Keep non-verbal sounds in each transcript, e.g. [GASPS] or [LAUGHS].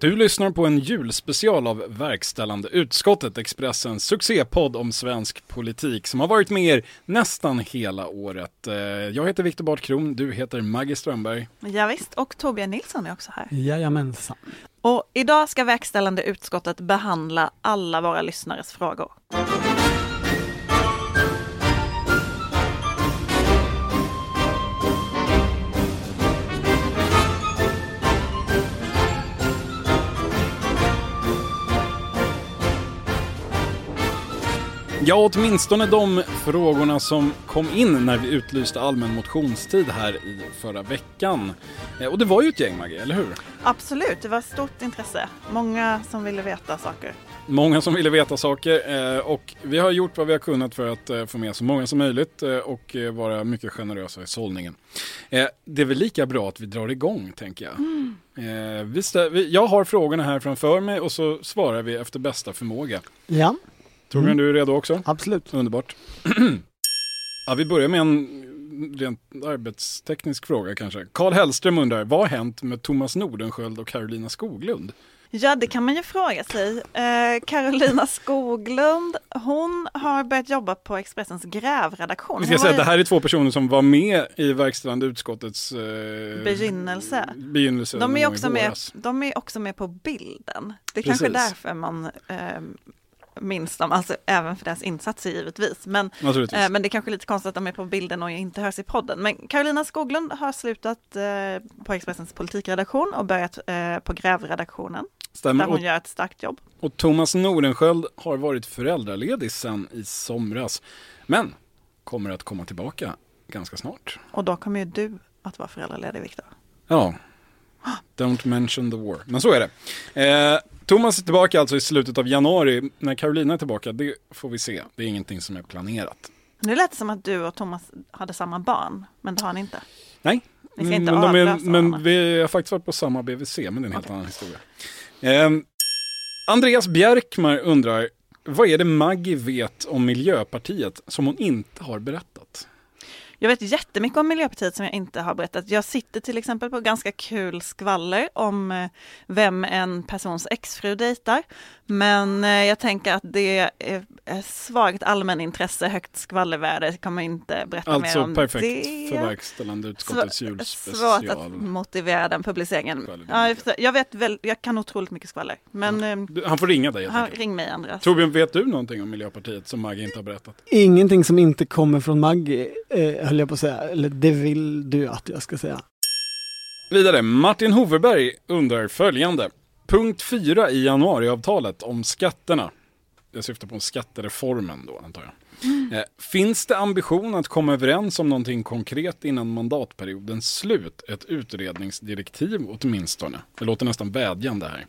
Du lyssnar på en julspecial av Verkställande utskottet, Expressens succépodd om svensk politik som har varit med er nästan hela året. Eh, jag heter Viktor Bart Kron, du heter Maggie Strömberg. Ja, visst, och Torbjörn Nilsson är också här. Jajamensan. Och idag ska Verkställande utskottet behandla alla våra lyssnares frågor. Ja, åtminstone de frågorna som kom in när vi utlyste allmän motionstid här i förra veckan. Eh, Och det var ju ett gäng Maggie, eller hur? Absolut, det var stort intresse. Många som ville veta saker. Många som ville veta saker eh, och vi har gjort vad vi har kunnat för att eh, få med så många som möjligt och vara mycket generösa i sållningen. Det är väl lika bra att vi drar igång tänker jag. Vi, jag har frågorna här framför mig och så svarar vi efter bästa förmåga. Ja, Torbjörn, Mm. du är redo också? absolut. Underbart. [CLEARS THROAT] ja, vi börjar med en rent arbetsteknisk fråga kanske. Karl Hellström undrar, vad har hänt med Thomas Nordenskjöld och Carolina Skoglund? Ja, det kan man ju fråga sig. Eh, Carolina Skoglund, hon har börjat jobba på Expressens grävredaktion. Vi ska säga att det här är två personer som var med i verkställande utskottets eh, Begynnelse. begynnelse De är, också med, de är också med på bilden. Det är kanske är Precis. därför man eh, minns dem, alltså även för deras insatser givetvis. Men, eh, men det är kanske lite konstigt att de är på bilden och inte hörs i podden. Men Carolina Skoglund har slutat eh, på Expressens politikredaktion och börjat eh, på grävredaktionen, Stämmer. där hon Och, gör ett starkt jobb. och Thomas Nordenskjöld har varit föräldraledig sedan i somras. Men kommer att komma tillbaka ganska snart. Och då kommer ju du att vara föräldraledig, Viktor. Ja, don't mention the war. Men så är det. Eh, Thomas är tillbaka alltså i slutet av januari. När Carolina är tillbaka, det får vi se. Det är ingenting som är planerat. Nu lät det som att du och Thomas hade samma barn, men det har ni inte. Nej, Ni ska inte men, de är, men vi har faktiskt varit på samma BVC, men det är en helt annan historia. Eh, Andreas Bjärkmar undrar, vad är det Maggie vet om Miljöpartiet som hon inte har berättat? Jag vet jättemycket om Miljöpartiet som jag inte har berättat. Jag sitter till exempel på ganska kul skvaller om eh, vem en persons exfru dejtar. Men eh, jag tänker att det är är svagt allmänintresse, högt skvallervärde. Jag kommer inte berätta mer Alltså om perfekt det. för verkställande utskottets julspecial. Svårt att motivera den publiceringen. Ja, jag, vet väl, jag kan otroligt mycket skvaller. Men eh, Du, Han får ringa dig han, ring mig Andreas. Torbjörn, vet du någonting om Miljöpartiet som Maggie inte har berättat? Ingenting som inte kommer från Maggie, eh, höll jag på att säga. Eller det vill du att jag ska säga. Vidare, Martin Hoverberg undrar följande. Punkt 4 i januariavtalet om skatterna. Jag syftar på skattereformen då antar jag. Eh, finns det ambition att komma överens om någonting konkret innan mandatperiodens slut? Ett utredningsdirektiv åtminstone. Det låter nästan vädjande här.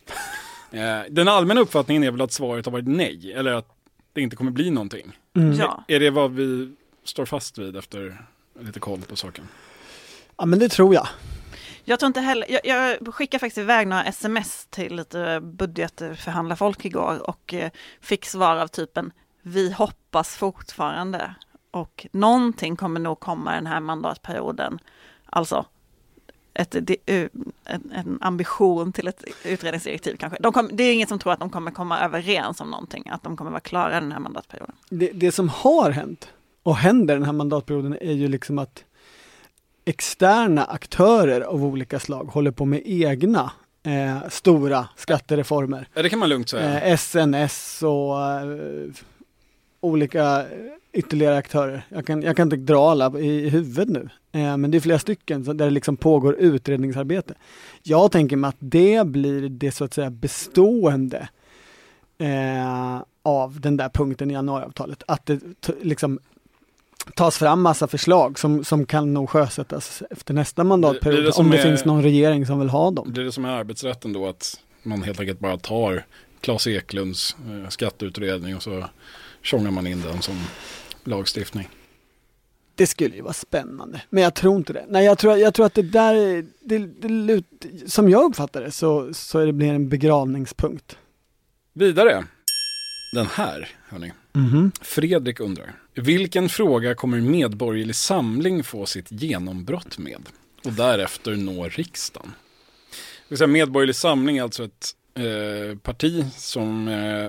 Eh, den allmänna uppfattningen är väl att svaret har varit nej, eller att det inte kommer bli någonting. Mm. Ja. Är det vad vi står fast vid efter lite koll på saken? Ja men det tror jag. Jag tror inte heller, jag, jag skickade faktiskt iväg några sms till lite budgetförhandlarfolk igår och eh, fick svar av typen vi hoppas fortfarande och någonting kommer nog komma den här mandatperioden. Alltså ett, eh, en, en ambition till ett utredningsdirektiv kanske. De kom, det är ingen som tror att de kommer komma överens om någonting, att de kommer vara klara den här mandatperioden. Det, det som har hänt och händer den här mandatperioden är ju liksom att externa aktörer av olika slag håller på med egna eh, stora skattereformer. Ja, det kan man lugnt säga. Eh, SNS och eh, olika ytterligare aktörer. Jag kan, jag kan inte dra alla i huvudet nu. Eh, men det är flera stycken där det liksom pågår utredningsarbete. Jag tänker mig att det blir det så att säga bestående eh, av den där punkten i januariavtalet. Att det liksom tas fram massa förslag som, som kan nog sjösättas efter nästa mandatperiod. det det som om det är- finns någon regering som vill ha dem. Det är det som är arbetsrätten då, att man helt enkelt bara tar Claes Eklunds eh, skatteutredning och så tjongar man in den som lagstiftning. Det skulle ju vara spännande, men jag tror inte det. Nej, jag tror, jag tror att det där, är- det, det, som jag uppfattar det så, så är det blir en begravningspunkt. Vidare. Den här, hörni. Mhm. Fredrik undrar. Vilken fråga kommer Medborgerlig Samling få sitt genombrott med? Och därefter nå riksdagen? ska säga, Medborgerlig Samling är alltså ett eh, parti som eh,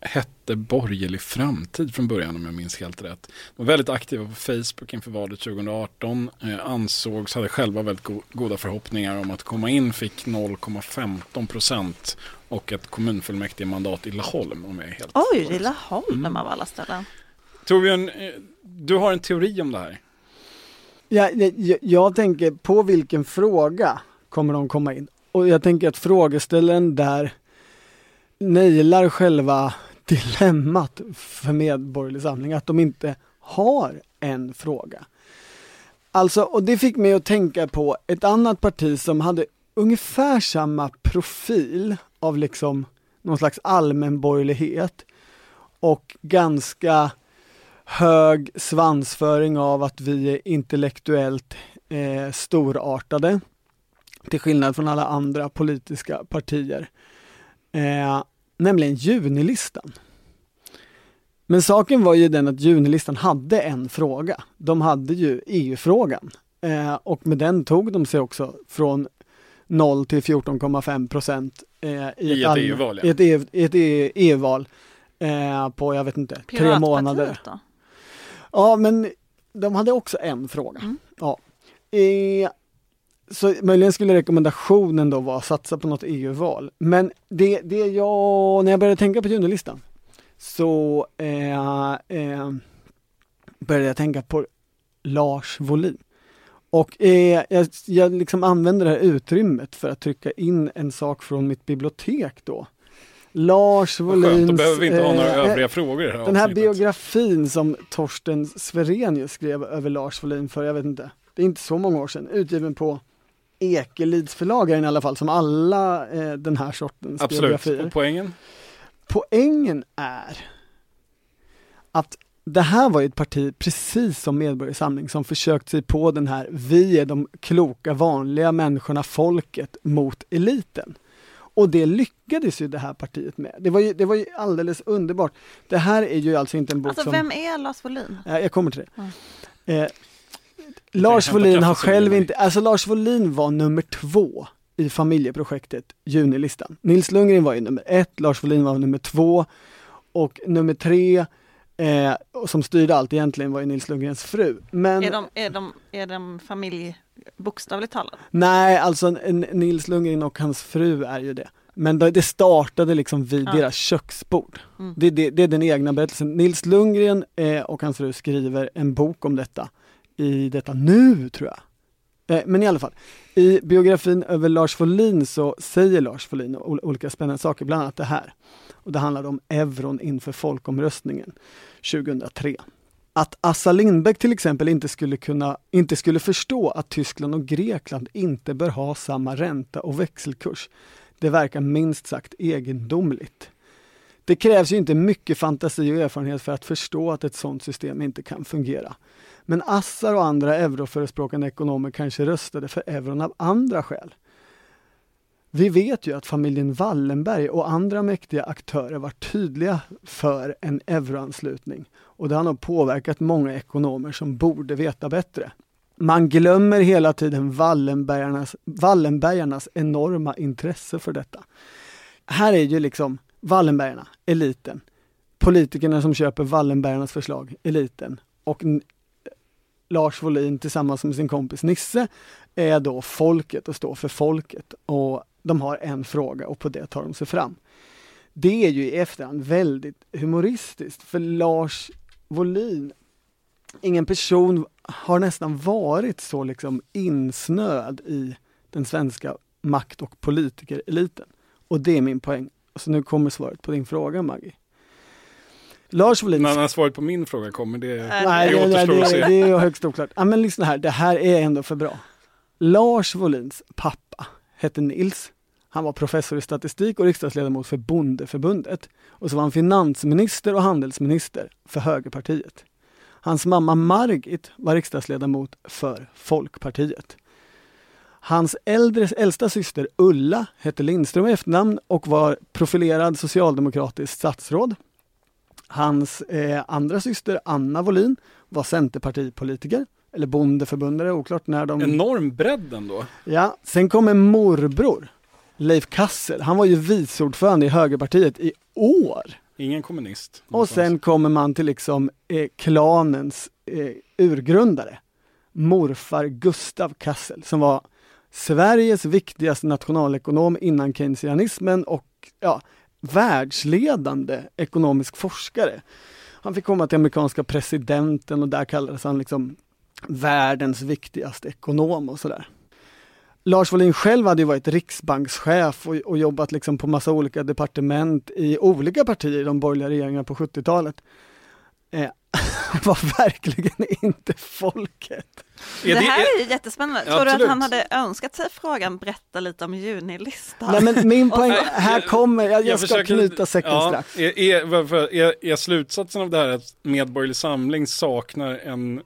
hette Borgerlig Framtid från början om jag minns helt rätt. De var väldigt aktiva på Facebook inför valet 2018. Eh, ansågs, hade själva väldigt go goda förhoppningar om att komma in, fick 0,15 procent och ett kommunfullmäktige mandat i Laholm om jag är helt Oj, det är Laholm mm. av alla ställen. Torbjörn, eh, du har en teori om det här. Ja, jag, jag tänker på vilken fråga kommer de komma in? Och jag tänker att frågeställaren där nailar själva [LAUGHS] dilemmat för Medborgerlig Samling, att de inte har en fråga. Alltså, och det fick mig att tänka på ett annat parti som hade ungefär samma profil av liksom någon slags allmänborgerlighet och ganska hög svansföring av att vi är intellektuellt eh, storartade. Till skillnad från alla andra politiska partier. Eh, nämligen junilistan. Men saken var ju den att junilistan hade en fråga. De hade ju EU-frågan. Eh, och med den tog de sig också från 0 till 14,5 procent eh, i, I, ett EU-val. Ja. I ett EU-val e eh, på, jag vet inte, tre månader. Då? Ja, men de hade också en fråga. Mm. Ja. Eh, så möjligen skulle rekommendationen då vara att satsa på något EU-val. Men det, det jag, när jag började tänka på junilistan så eh, eh, började jag tänka på Lars Wolin. Och eh, jag, jag liksom använder det här utrymmet för att trycka in en sak från mitt bibliotek då. Lars Wolins... Då behöver vi inte ha några eh, övriga frågor i det här Den här avsnittet. biografin som Torsten Sverenius skrev över Lars Wolin för, jag vet inte, det är inte så många år sedan, utgiven på Ekelids förlagaren i alla fall, som alla eh, den här sortens Absolut. biografier. Och poängen? Poängen är att det här var ett parti, precis som Medborgarsamling, som försökt sig på den här vi är de kloka vanliga människorna, folket, mot eliten. Och det lyckades ju det här partiet med. Det var ju, det var ju alldeles underbart. Det här är ju alltså inte en bok alltså, som... vem är Lars Wohlin? jag kommer till det. Mm. Eh, Lars Wohlin har själv inte, alltså Lars Wohlin var nummer två i familjeprojektet Junilistan. Nils Lundgren var ju nummer ett, Lars Wohlin var nummer två och nummer tre eh, som styrde allt egentligen var ju Nils Lundgrens fru. Men, är, de, är, de, är de familj bokstavligt talat? Nej, alltså Nils Lundgren och hans fru är ju det. Men det startade liksom vid ja. deras köksbord. Mm. Det, det, det, är den egna berättelsen. Nils Lundgren eh, och hans fru skriver en bok om detta i detta nu, tror jag. Eh, men i alla fall, i biografin över Lars Wohlin så säger Lars Wohlin olika spännande saker, bland annat det här. Och det handlade om euron inför folkomröstningen 2003. Att Assa Lindbeck till exempel inte skulle, kunna, inte skulle förstå att Tyskland och Grekland inte bör ha samma ränta och växelkurs, det verkar minst sagt egendomligt. Det krävs ju inte mycket fantasi och erfarenhet för att förstå att ett sådant system inte kan fungera. Men Assar och andra euroförespråkande ekonomer kanske röstade för euron av andra skäl. Vi vet ju att familjen Wallenberg och andra mäktiga aktörer var tydliga för en euroanslutning och det har nog påverkat många ekonomer som borde veta bättre. Man glömmer hela tiden Wallenbergarnas, Wallenbergarnas enorma intresse för detta. Här är ju liksom Wallenbergarna, eliten. Politikerna som köper Wallenbergarnas förslag, eliten. Och Lars Wohlin tillsammans med sin kompis Nisse är då folket och står för folket. Och de har en fråga och på det tar de sig fram. Det är ju i efterhand väldigt humoristiskt för Lars Wohlin, ingen person har nästan varit så liksom insnöad i den svenska makt och politikereliten. Och det är min poäng. Så nu kommer svaret på din fråga Maggie. Lars Wohlin... När svaret på min fråga kommer, det, nej, det, det, det, det är högst oklart. Ja, men lyssna här, det här är ändå för bra. Lars Wohlins pappa hette Nils. Han var professor i statistik och riksdagsledamot för Bondeförbundet. Och så var han finansminister och handelsminister för Högerpartiet. Hans mamma Margit var riksdagsledamot för Folkpartiet. Hans äldres äldsta syster Ulla hette Lindström i efternamn och var profilerad socialdemokratiskt statsråd. Hans eh, andra syster Anna Wollin var centerpartipolitiker, eller bondeförbundare, oklart när de... Enorm bredd ändå. Ja, sen kommer morbror, Leif Kassel, han var ju vice ordförande i högerpartiet i år. Ingen kommunist. Och sen kommer man till liksom eh, klanens eh, urgrundare, morfar Gustav Kassel, som var Sveriges viktigaste nationalekonom innan keynesianismen och ja, världsledande ekonomisk forskare. Han fick komma till amerikanska presidenten och där kallades han liksom världens viktigaste ekonom och sådär. Lars Wohlin själv hade ju varit riksbankschef och, och jobbat liksom på massa olika departement i olika partier i de borgerliga regeringarna på 70-talet. Eh, [LAUGHS] var verkligen inte folket. det, här är, är jättespännande. Tror absolut. du att han hade önskat sig frågan berätta lite om junilistan? Nej men min poäng, här kommer, jag, jag, jag ska försöker, knyta säcken ja, strax. Är, är, är, är slutsatsen av det här att Medborgerlig Samling saknar en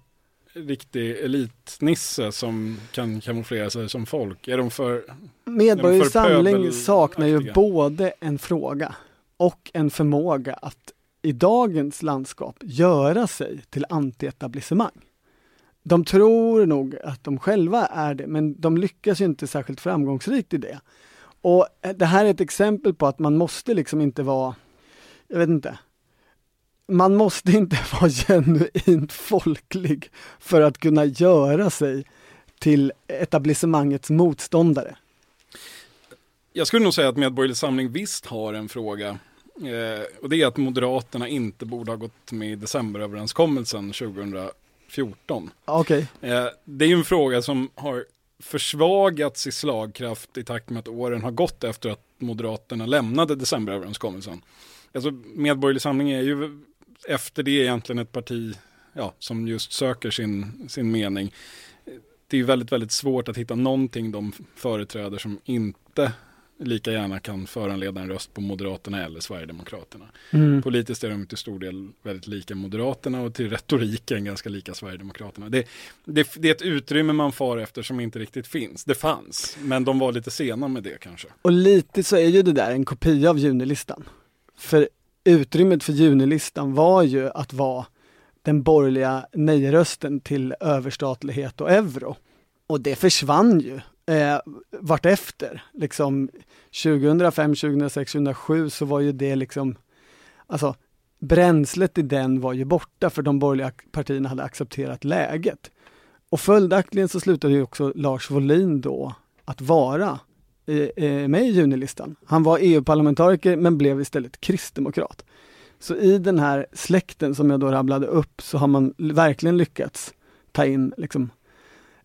riktig elitnisse som kan kamouflera sig som folk? Är de för Medborgerlig Samling saknar ju både en fråga och en förmåga att i dagens landskap göra sig till antietablissemang. De tror nog att de själva är det, men de lyckas ju inte särskilt framgångsrikt i det. Och det här är ett exempel på att man måste liksom inte vara, jag vet inte, man måste inte [LAUGHS] vara genuint folklig för att kunna göra sig till etablissemangets motståndare. Jag skulle nog säga att Medborgerlig Samling visst har en fråga. Eh, och det är att Moderaterna inte borde ha gått med i decemberöverenskommelsen 2014. Okay. Eh, det är ju en fråga som har försvagats i slagkraft i takt med att åren har gått efter att Moderaterna lämnade decemberöverenskommelsen. Alltså Medborgerlig Samling är ju efter det egentligen ett parti ja, som just söker sin, sin mening. Det är väldigt, väldigt svårt att hitta någonting de företräder som inte lika gärna kan föranleda en röst på Moderaterna eller Sverigedemokraterna. Mm. Politiskt är de till stor del väldigt lika Moderaterna och till retoriken ganska lika Sverigedemokraterna. Det, det, det, är ett utrymme man far efter som inte riktigt finns. Det fanns, men de var lite sena med det kanske. Och lite så är ju det där en kopia av junilistan. För utrymmet för junilistan var ju att vara den borgerliga nej-rösten till överstatlighet och euro. Och det försvann ju eh, vartefter. Liksom 2005, 2006, 2007 så var ju det liksom, alltså bränslet i den var ju borta för de borgerliga partierna hade accepterat läget. Och följaktligen så slutade ju också Lars Wohlin då att vara Eh, eh, med i junilistan. Han var EU-parlamentariker men blev istället kristdemokrat. Så i den här släkten som jag då rabblade upp så har man verkligen lyckats ta in liksom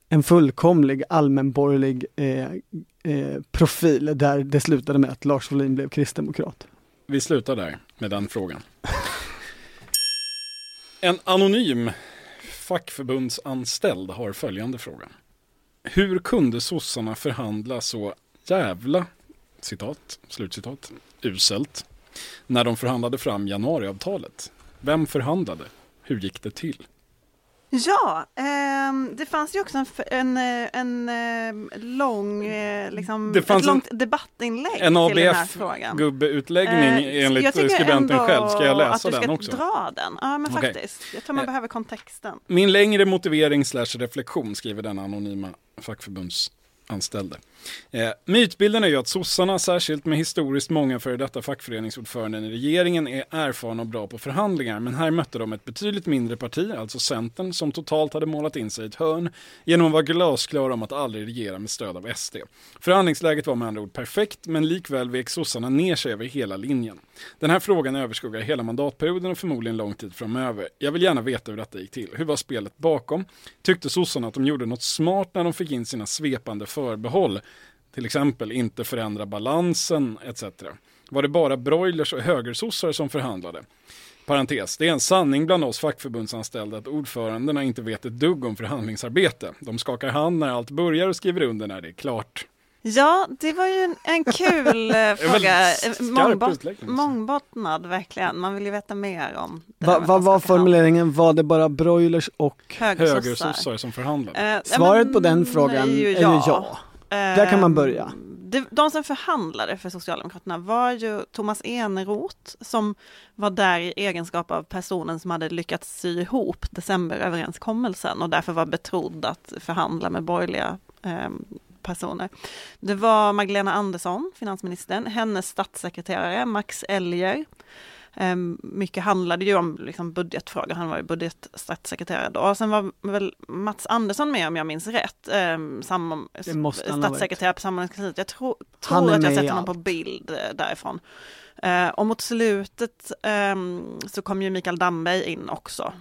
en fullkomlig allmänborgerlig eh, eh, profil där det slutade med att Lars Wohlin blev kristdemokrat. Vi slutar där med den frågan. En anonym fackförbundsanställd har följande fråga. Hur kunde sossarna förhandla så jävla, citat, slutcitat, uselt, när de förhandlade fram januariavtalet. Vem förhandlade? Hur gick det till? Ja, eh, det fanns ju också en, en, en, en eh, lång, eh, liksom, det fanns ett långt debattinlägg en ABF till den här frågan. gubbeutläggning eh, enligt skribenten själv. Ska jag läsa den också? att du ska dra den. Ja, men okay. faktiskt. Jag tror man eh, behöver kontexten. Min längre motivering slash reflektion skriver den anonyma anställde. Eh, mytbilden är ju att sossarna, särskilt med historiskt många före detta fackföreningsordföranden i regeringen, är erfarna och bra på förhandlingar. Men här mötte de ett betydligt mindre parti, alltså Centern, som totalt hade målat in sig i ett hörn genom att vara glasklara om att aldrig regera med stöd av SD. Förhandlingsläget var med andra ord perfekt, men likväl vek sossarna ner sig över hela linjen. Den här frågan överskuggar hela mandatperioden och förmodligen lång tid framöver. Jag vill gärna veta hur detta gick till. Hur var spelet bakom? Tyckte sossarna att de gjorde något smart när de fick in sina svepande förbehåll? till exempel inte förändra balansen etc. Var det bara broilers och högersossar som förhandlade? Parentes, det är en sanning bland oss fackförbundsanställda att ordförandena inte vet ett dugg om förhandlingsarbete. De skakar hand när allt börjar och skriver under när det är klart. Ja, det var ju en, en kul [LAUGHS] eh, fråga. Mångbot, mångbottnad verkligen. Man vill ju veta mer om Vad va, var formuleringen? Var det bara broilers och högersossar som förhandlade? Eh, Svaret men, på den frågan är ju ja. Är ju ja. Där kan man börja. det, de som förhandlade för Socialdemokraterna var ju Thomas Eneroth som var där i egenskap av personen som hade lyckats sy ihop decemberöverenskommelsen och därför var betrodd att förhandla med borgerliga eh, personer. Det var Magdalena Andersson, finansministern, hennes statssekreterare Max Elger, Ehm, mycket handlade ju om liksom budgetfrågor, han var ju budgetstatssekreterare då. Och sen var väl Mats Andersson med om jag minns rätt, ehm, sam, statssekreterare på samordningskansliet. Jag tror, tror att jag sett honom på bild eh, därifrån. Ehm, och mot slutet så kom ju Mikael Damberg in också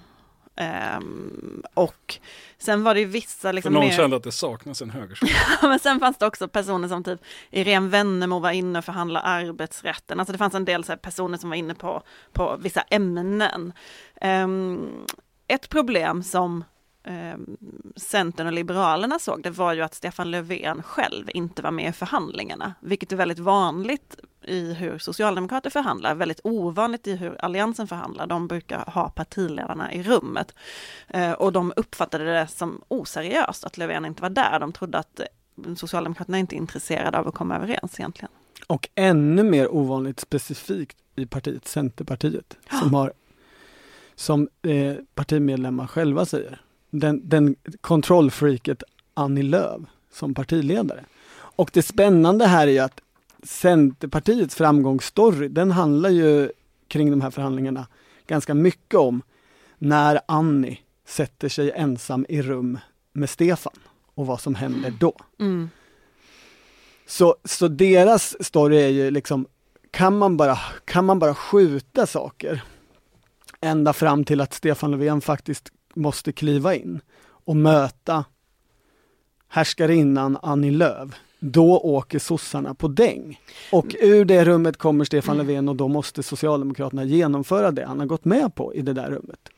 Um, och sen var det ju vissa liksom För någon mer... kände att det saknas en högerskola. [LAUGHS] men sen fanns det också personer som typ Irene Wennemo var inne och förhandlade arbetsrätten. Alltså det fanns en del så personer som var inne på, på vissa ämnen. Um, ett problem som um, Centern och Liberalerna såg, det var ju att Stefan Löfven själv inte var med i förhandlingarna, vilket är väldigt vanligt i hur socialdemokrater förhandlar, väldigt ovanligt i hur alliansen förhandlar. De brukar ha partiledarna i rummet. Eh, och de uppfattade det som oseriöst att Löfven inte var där. De trodde att Socialdemokraterna inte är intresserade av att komma överens egentligen. Och ännu mer ovanligt specifikt i partiet Centerpartiet som har som eh, partimedlemmar själva säger, den, den kontrollfreaket Annie Lööf som partiledare. Och det spännande här är ju att Centerpartiets framgångsstory, den handlar ju kring de här förhandlingarna ganska mycket om när Annie sätter sig ensam i rum med Stefan och vad som händer då. Mm. Så, så deras story är ju liksom, kan man, bara, kan man bara skjuta saker ända fram till att Stefan Löfven faktiskt måste kliva in och möta härskarinnan Annie Lööf då åker sossarna på däng. Och ur det rummet kommer Stefan mm. Löfven och då måste Socialdemokraterna genomföra det han har gått med på i det där rummet.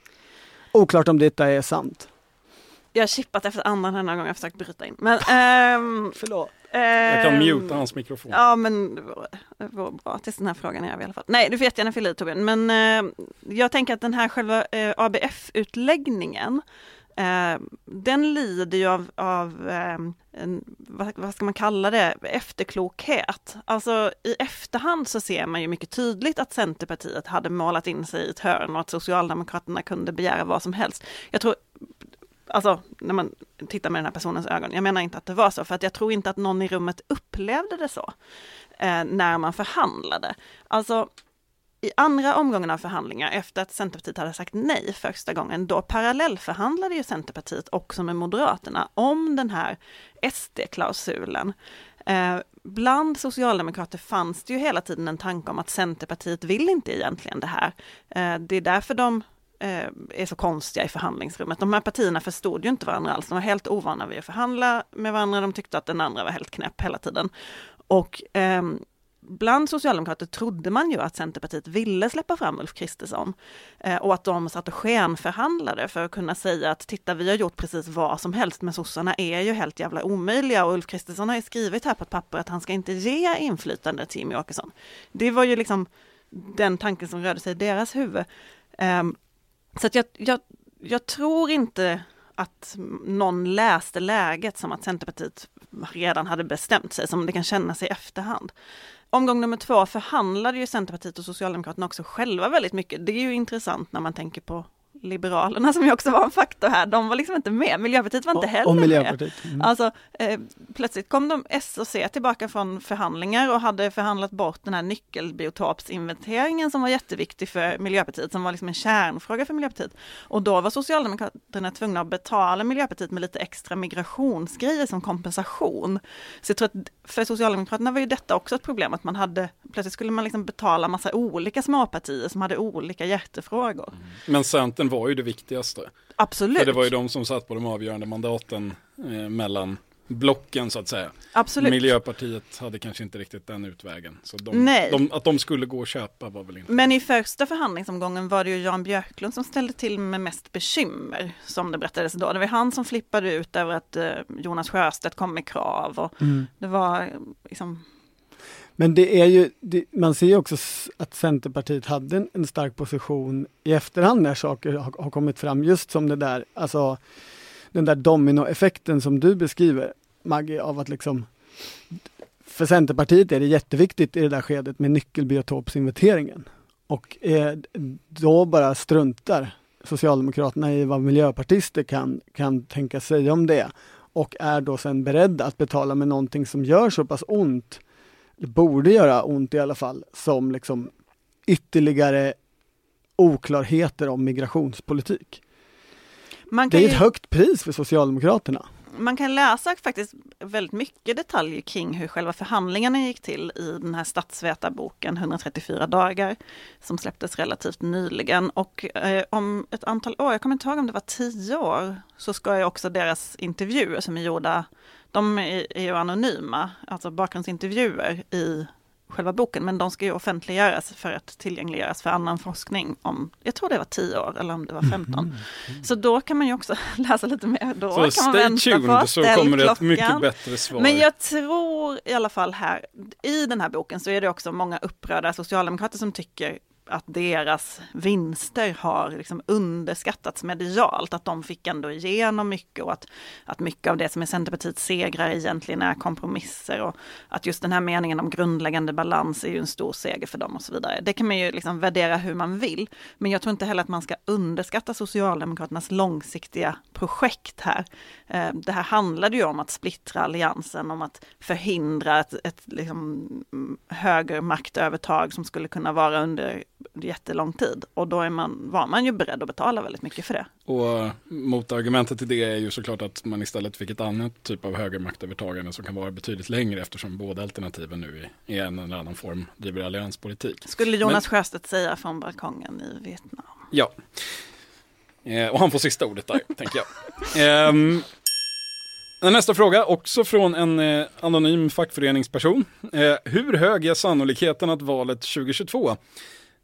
Oklart om detta är sant. Jag har chippat efter andan den här gången, jag försökt bryta in. Men, ähm, [LAUGHS] Förlåt. Äh, jag kan muta hans mikrofon. Ja men det vore, det vore bra tills den här frågan är över i alla fall. Nej du får jättegärna fylla i Torbjörn. Men äh, jag tänker att den här själva äh, ABF-utläggningen Eh, den lider ju av, av eh, en, vad, vad, ska man kalla det, efterklokhet. Alltså i efterhand så ser man ju mycket tydligt att Centerpartiet hade målat in sig i ett hörn och att Socialdemokraterna kunde begära vad som helst. Jag tror, alltså när man tittar med den här personens ögon, jag menar inte att det var så, för att jag tror inte att någon i rummet upplevde det så eh, när man förhandlade. Alltså i andra omgången av förhandlingar, efter att Centerpartiet hade sagt nej första gången, då parallellförhandlade ju Centerpartiet också med Moderaterna om den här SD-klausulen. Eh, bland socialdemokrater fanns det ju hela tiden en tanke om att Centerpartiet vill inte egentligen det här. Eh, det är därför de Eh, är så konstiga i förhandlingsrummet. De här partierna förstod ju inte varandra alls. De var helt ovana vid att förhandla med varandra. De tyckte att den andra var helt knäpp hela tiden. Och eh, bland socialdemokrater trodde man ju att Centerpartiet ville släppa fram Ulf Kristersson eh, och att de satt och skenförhandlade för att kunna säga att titta, vi har gjort precis vad som helst, men sossarna är ju helt jävla omöjliga och Ulf Kristersson har ju skrivit här på ett papper att han ska inte ge inflytande till Jimmie Åkesson. Det var ju liksom den tanken som rörde sig i deras huvud. Eh, så att jag, jag, jag tror inte att någon läste läget som att Centerpartiet redan hade bestämt sig, som det kan kännas i efterhand. Omgång nummer två förhandlade ju Centerpartiet och Socialdemokraterna också själva väldigt mycket. Det är ju intressant när man tänker på Liberalerna som ju också var en faktor här, de var liksom inte med. Miljöpartiet var inte heller och med. Mm. Alltså, eh, plötsligt kom de S och C tillbaka från förhandlingar och hade förhandlat bort den här nyckelbiotopsinventeringen som var jätteviktig för Miljöpartiet, som var liksom en kärnfråga för Miljöpartiet. Och då var Socialdemokraterna tvungna att betala Miljöpartiet med lite extra migrationsgrejer som kompensation. Så jag tror att för Socialdemokraterna var ju detta också ett problem, att man hade, plötsligt skulle man liksom betala massa olika småpartier som hade olika hjärtefrågor. Mm. Men Centern var ju det viktigaste. Absolut. För det var ju de som satt på de avgörande mandaten eh, mellan blocken så att säga. Absolut. Miljöpartiet hade kanske inte riktigt den utvägen. Så de, Nej. De, att de skulle gå och köpa var väl inte. Men i första förhandlingsomgången var det ju Jan Björklund som ställde till med mest bekymmer, som det berättades då. Det var han som flippade ut över att eh, Jonas Sjöstedt kom med krav och mm. det var liksom men det är ju, det, man ser ju också att Centerpartiet hade en, en, stark position i efterhand när saker har, har, kommit fram, just som det där, alltså den där dominoeffekten som du beskriver, Maggie, av att liksom för Centerpartiet är det jätteviktigt i det där skedet med nyckelbiotopsinventeringen. Och eh, då bara struntar Socialdemokraterna i vad miljöpartister kan, kan tänka sig om det och är då sen beredda att betala med någonting som gör så pass ont, borde göra ont i alla fall, som liksom ytterligare oklarheter om migrationspolitik. det är ett högt pris för Socialdemokraterna man kan läsa faktiskt väldigt mycket detaljer kring hur själva förhandlingarna gick till i den här statsvetarboken 134 dagar som släpptes relativt nyligen. Och eh, om ett antal år, jag kommer inte ihåg om det var tio år, så ska ju också deras intervjuer som är gjorda, de är, är ju anonyma, alltså bakgrundsintervjuer i själva boken, men de ska ju offentliggöras för att tillgängliggöras för annan forskning om, jag tror det var 10 år eller om det var 15. Mm. Mm. Så då kan man ju också [LAUGHS] läsa lite mer. Då så kan man vänta tuned, på, så kommer det ett mycket bättre svar. Men jag tror i alla fall här, i den här boken så är det också många upprörda socialdemokrater som tycker att deras vinster har liksom underskattats medialt, att de fick ändå igenom mycket och att, att mycket av det som är Centerpartiets segrar egentligen är kompromisser och att just den här meningen om grundläggande balans är ju en stor seger för dem och så vidare. Det kan man ju liksom värdera hur man vill, men jag tror inte heller att man ska underskatta Socialdemokraternas långsiktiga projekt här. Eh, det här handlade ju om att splittra alliansen, om att förhindra ett, ett liksom högre maktövertag som skulle kunna vara under jättelång tid och då är man, var man ju beredd att betala väldigt mycket för det. Och motargumentet till det är ju såklart att man istället fick ett annat typ av högermaktövertagande som kan vara betydligt längre eftersom båda alternativen nu i en eller annan form driver allianspolitik. Skulle Jonas Men, Sjöstedt säga från balkongen i Vietnam. Ja, eh, och han får sista ordet där, tänker jag. Um, Nästa fråga, också från en eh, anonym fackföreningsperson. Eh, hur hög är sannolikheten att valet 2022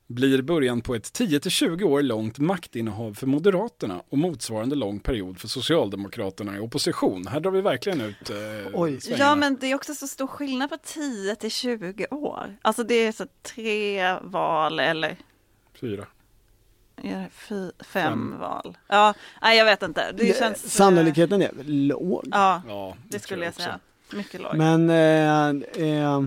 blir början på ett 10-20 år långt maktinnehav för Moderaterna och motsvarande lång period för Socialdemokraterna i opposition. Här drar vi verkligen ut eh, Oj. Ja, men det är också så stor skillnad på 10 20 år. Alltså det är så tre val eller fyra. Är det fy, fem, fem, val? Ja, nej jag vet inte. Det känns, eh, Sannolikheten är väl låg? Ja, ja det, det skulle jag, jag säga. Mycket låg. Men eh, eh,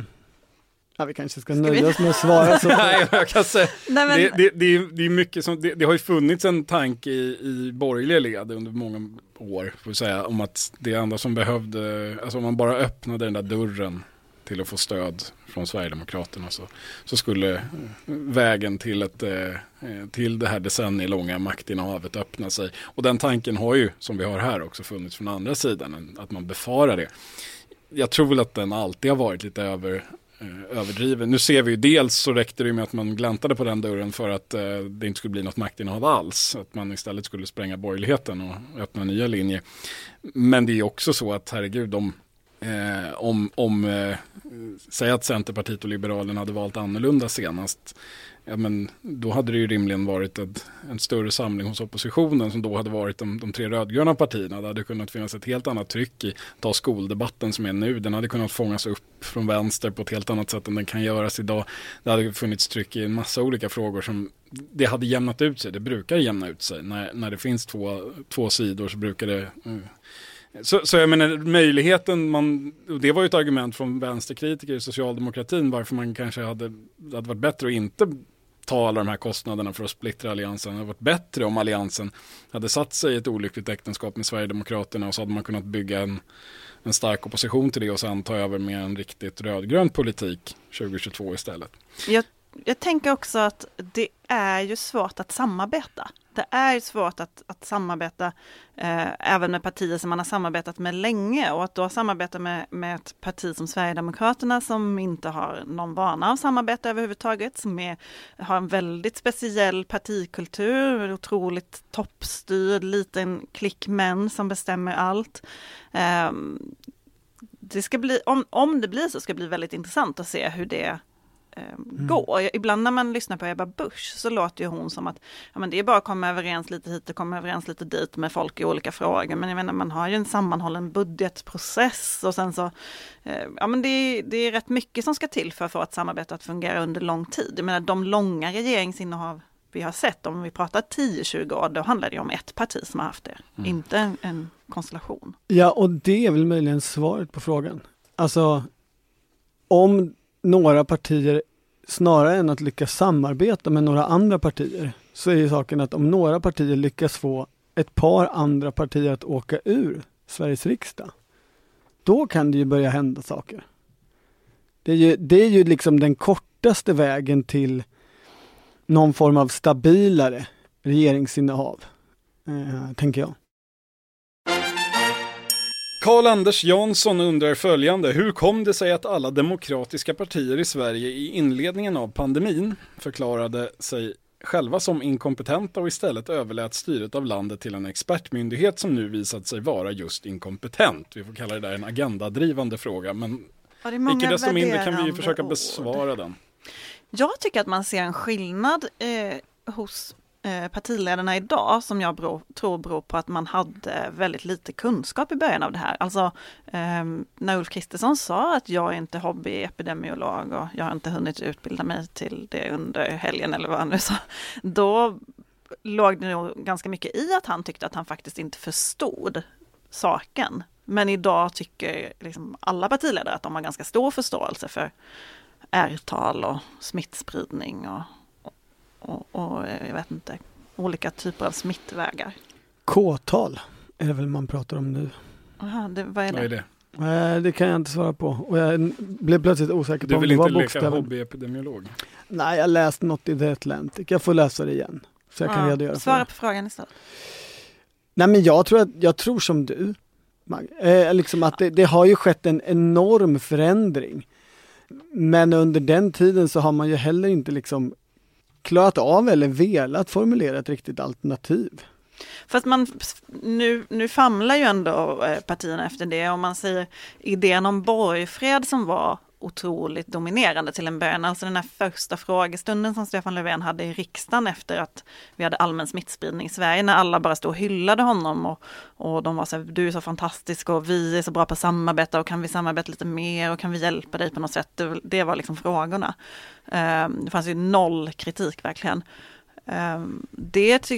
Ja, vi kanske ska, ska nöja vi? oss med att svara så. [LAUGHS] Nej, jag kan säga. Nej, men... det, det, det, det, är mycket som, det, det, har ju funnits en tanke i, i borgerliga led under många år, får säga, om att det enda som behövde, alltså om man bara öppnade den där dörren till att få stöd från Sverigedemokraterna så, så skulle eh, vägen till, ett, eh, eh, till det här decennielånga maktinnehavet öppna sig. Och den tanken har ju, som vi har här, också funnits från andra sidan, att man befarar det. Jag tror väl att den alltid har varit lite över, överdriven. Nu ser vi ju dels så räckte det med att man gläntade på den dörren för att eh, det inte skulle bli något maktinnehav alls. Att man istället skulle spränga borgerligheten och öppna nya linjer. Men det är också så att herregud, de eh, om, om eh, säg att Centerpartiet och Liberalerna hade valt annorlunda senast ja, men då hade det ju rimligen varit ett, en större samling hos oppositionen som då hade varit de, de tre rödgröna partierna. Det hade kunnat finnas ett helt annat tryck i, ta skoldebatten som är nu, den hade kunnat fångas upp från vänster på ett helt annat sätt än den kan göras idag. Det hade funnits tryck i en massa olika frågor som det hade jämnat ut sig, det brukar jämna ut sig. När, när det finns två, två sidor så brukar det uh, så, så jag menar möjligheten, man, och det var ju ett argument från vänsterkritiker i socialdemokratin varför man kanske hade, det hade varit bättre att inte ta alla de här kostnaderna för att splittra alliansen. Det hade varit bättre om alliansen hade satt sig i ett olyckligt äktenskap med Sverigedemokraterna och så hade man kunnat bygga en, en stark opposition till det och sen ta över med en riktigt rödgrön politik 2022 istället. Jag, jag tänker också att det är ju svårt att samarbeta det är svårt att, att samarbeta eh, även med partier som man har samarbetat med länge och att då samarbeta med, med ett parti som Sverigedemokraterna som inte har någon vana av samarbete överhuvudtaget, som är, har en väldigt speciell partikultur, otroligt toppstyrd, liten klick män som bestämmer allt. Eh, det ska bli, om, om det blir så ska det bli väldigt intressant att se hur det mm. gå. Ibland när man lyssnar på Ebba Busch så låter ju hon som att ja, men det är bara att komma överens lite hit och komma överens lite dit med folk i olika frågor. Men jag menar, man har ju en sammanhållen budgetprocess och sen så, eh, ja men det, det är rätt mycket som ska till för att få ett samarbete att fungera under lång tid. Jag menar de långa regeringsinnehav vi har sett, om vi pratar 10-20 år, då handlar det om ett parti som har haft det, mm. inte en, en konstellation. Ja, och det är väl möjligen svaret på frågan. Alltså, om några partier snarare än att lyckas samarbeta med några andra partier så är ju saken att om några partier lyckas få ett par andra partier att åka ur Sveriges riksdag, då kan det ju börja hända saker. Det är ju, det är ju liksom den kortaste vägen till någon form av stabilare regeringsinnehav, eh, tänker jag. Karl-Anders Jansson undrar följande. Hur kom det sig att alla demokratiska partier i Sverige i inledningen av pandemin förklarade sig själva som inkompetenta och istället överlät styret av landet till en expertmyndighet som nu visat sig vara just inkompetent. Vi får kalla det där en agendadrivande fråga, men Ja, icke desto mindre kan vi ju försöka ord. besvara den. Jag tycker att man ser en skillnad eh, hos Eh, partiledarna idag som jag tror beror på att man hade väldigt lite kunskap i början av det här. Alltså ehm, när Ulf Kristersson sa att jag är inte hobbyepidemiolog och jag har inte hunnit utbilda mig till det under helgen eller vad han nu sa. Då låg det nog ganska mycket i att han tyckte att han faktiskt inte förstod saken. Men idag tycker liksom alla partiledare att de har ganska stor förståelse för R-tal och smittspridning och, och, och eh, jag vet inte, olika typer av smittvägar. K-tal är det väl man pratar om nu. Aha, det, vad är Vad är det? det? Nej, det kan jag inte svara på. Och jag blev plötsligt osäker på Du om vill det var inte leka bokstäver. hobbyepidemiolog? Nej, jag läste något i The Atlantic. Jag får läsa det igen. Så jag kan Ja, redogöra svara det. på frågan istället. Nej, men jag tror, att, jag tror som du. Mag. Eh, liksom att det, det har ju skett en enorm förändring. Men under den tiden så har man ju heller inte liksom klarat av eller velat formulera ett riktigt alternativ. Fast man, nu, nu famlar ju ändå eh, partierna efter det om man säger idén om borgfred som var otroligt dominerande till en början. Alltså den här första frågestunden som Stefan Löfven hade i riksdagen efter att vi hade allmän smittspridning i Sverige när alla bara stod och hyllade honom och, och de var så här, du är så fantastisk och vi är så bra på att samarbeta och kan vi samarbeta lite mer och kan vi hjälpa dig på något sätt? Det, det var liksom frågorna. Ehm, det fanns ju noll kritik verkligen. Ehm, det,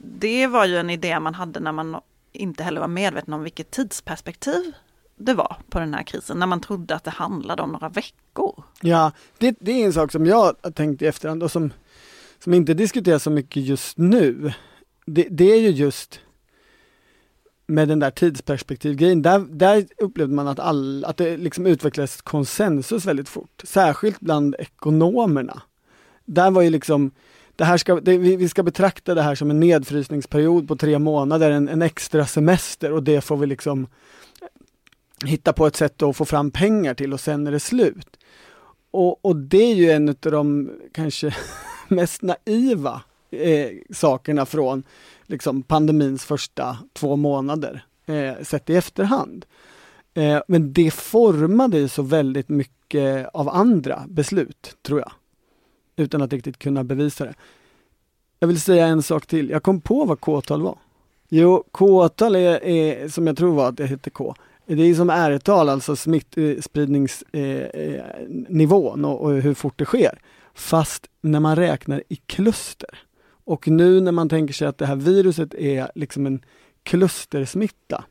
det var ju en idé man hade när man inte heller var medveten om vilket tidsperspektiv det var på den här krisen, när man trodde att det handlade om några veckor. Ja, det, det är en sak som jag har tänkt i efterhand och som, som inte diskuteras så mycket just nu. Det, det är ju just med den där tidsperspektivgrejen, där, där upplevde man att, all, att det liksom utvecklades konsensus väldigt fort, särskilt bland ekonomerna. Där var ju liksom, det här ska, det, vi, vi ska betrakta det här som en nedfrysningsperiod på tre månader, en, en extra semester och det får vi liksom hitta på ett sätt att få fram pengar till och sen är det slut. Och, och det är ju en av de kanske [LAUGHS] mest naiva eh, sakerna från liksom, pandemins första två månader, eh, sett i efterhand. Eh, men det formade ju så väldigt mycket av andra beslut, tror jag. Utan att riktigt kunna bevisa det. Jag vill säga en sak till. Jag kom på vad K-tal var. Jo, K-tal är, är, som jag tror var att det hette K, det är som R-tal, alltså smittspridningsnivån eh, eh, och, och hur fort det sker. Fast när man räknar i kluster. Och nu när man tänker sig att det här viruset är liksom en klustersmitta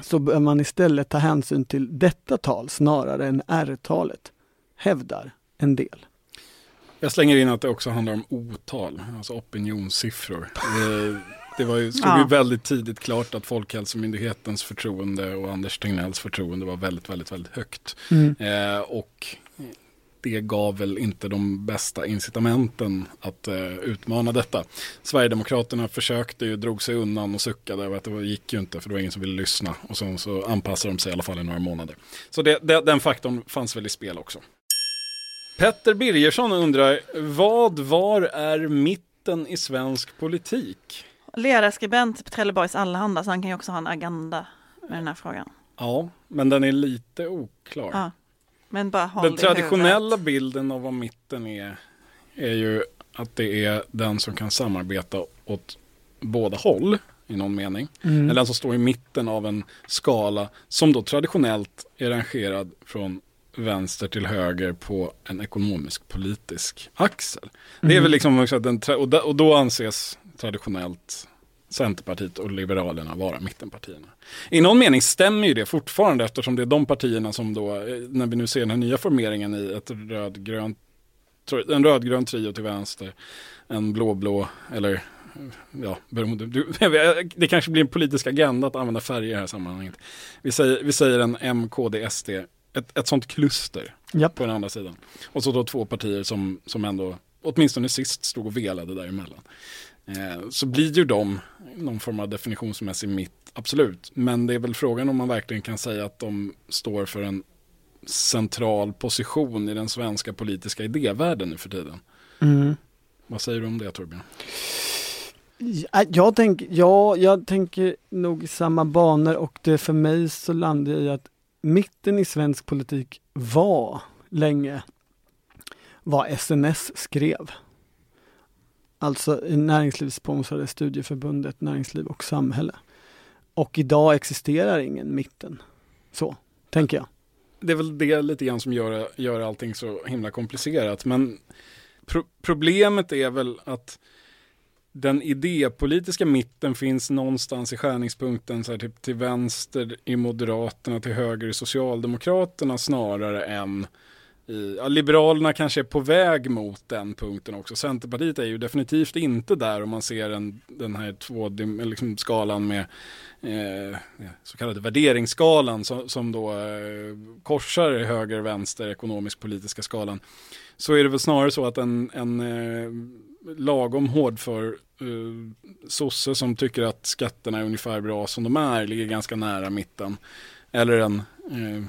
så bör man istället ta hänsyn till detta tal snarare än R-talet, hävdar en del. Jag slänger in att det också handlar om otal, alltså opinionssiffror. Det, var ju, stod ju Ja. väldigt tidigt klart att Folkhälsomyndighetens förtroende och Anders Tegnells förtroende var väldigt, väldigt, väldigt högt. Eh, och det gav väl inte de bästa incitamenten att eh, utmana detta. Sverigedemokraterna försökte ju, drog sig undan och suckade över att det gick ju inte för det var ingen som ville lyssna. Och sen så anpassade de sig i alla fall i några månader. Så det, det, den faktorn fanns väl i spel också. Petter Birgersson undrar, vad var är mitten i svensk politik? Ledarskribent på Trelleborgs Allehanda, så han kan ju också ha en agenda med den här frågan. Ja, men den är lite oklar. Ja. Men bara håll Den traditionella bilden av vad mitten är, är ju att det är den som kan samarbeta åt båda håll i någon mening. Mm. Eller den som står i mitten av en skala som då traditionellt är rangerad från vänster till höger på en ekonomisk politisk axel. Det är Mm. väl liksom också att den, och då anses traditionellt Centerpartiet och Liberalerna vara mittenpartierna. I någon mening stämmer ju det fortfarande eftersom det är de partierna som då, eh, när vi nu ser den här nya formeringen i ett rödgrönt, en rödgrön trio till vänster, en blåblå, eller ja, [LAUGHS] det kanske blir en politisk agenda att använda färger i det här sammanhanget. Vi säger, vi säger en MKD, SD, ett, ett sånt kluster Japp. på den andra sidan. Och så då två partier som, som ändå, åtminstone sist, stod och velade däremellan. Eh, så blir ju de någon form av definitionsmässig mitt, absolut. Men det är väl frågan om man verkligen kan säga att de står för en central position i den svenska politiska idévärlden nu för tiden. Mm. Vad säger du om det Torbjörn? Ja, Jag, tänk, ja, jag tänker nog i samma banor och det för mig så landar jag i att mitten i svensk politik var länge vad SNS skrev. Alltså näringslivssponsrade studieförbundet Näringsliv och samhälle. Och idag existerar ingen mitten. Så, tänker jag. Det är väl det lite grann som gör, gör allting så himla komplicerat. Men pro problemet är väl att den idépolitiska mitten finns någonstans i skärningspunkten så här, typ till vänster i Moderaterna, till höger i Socialdemokraterna snarare än i, ja, Liberalerna kanske är på väg mot den punkten också. Centerpartiet är ju definitivt inte där om man ser en, den här två liksom, skalan med eh, så kallade värderingsskalan som, som då eh, korsar höger, vänster, ekonomisk politiska skalan. Så är det väl snarare så att en, en eh, lagom hård för eh, sosse som tycker att skatterna är ungefär bra som de är, ligger ganska nära mitten. Eller en eh,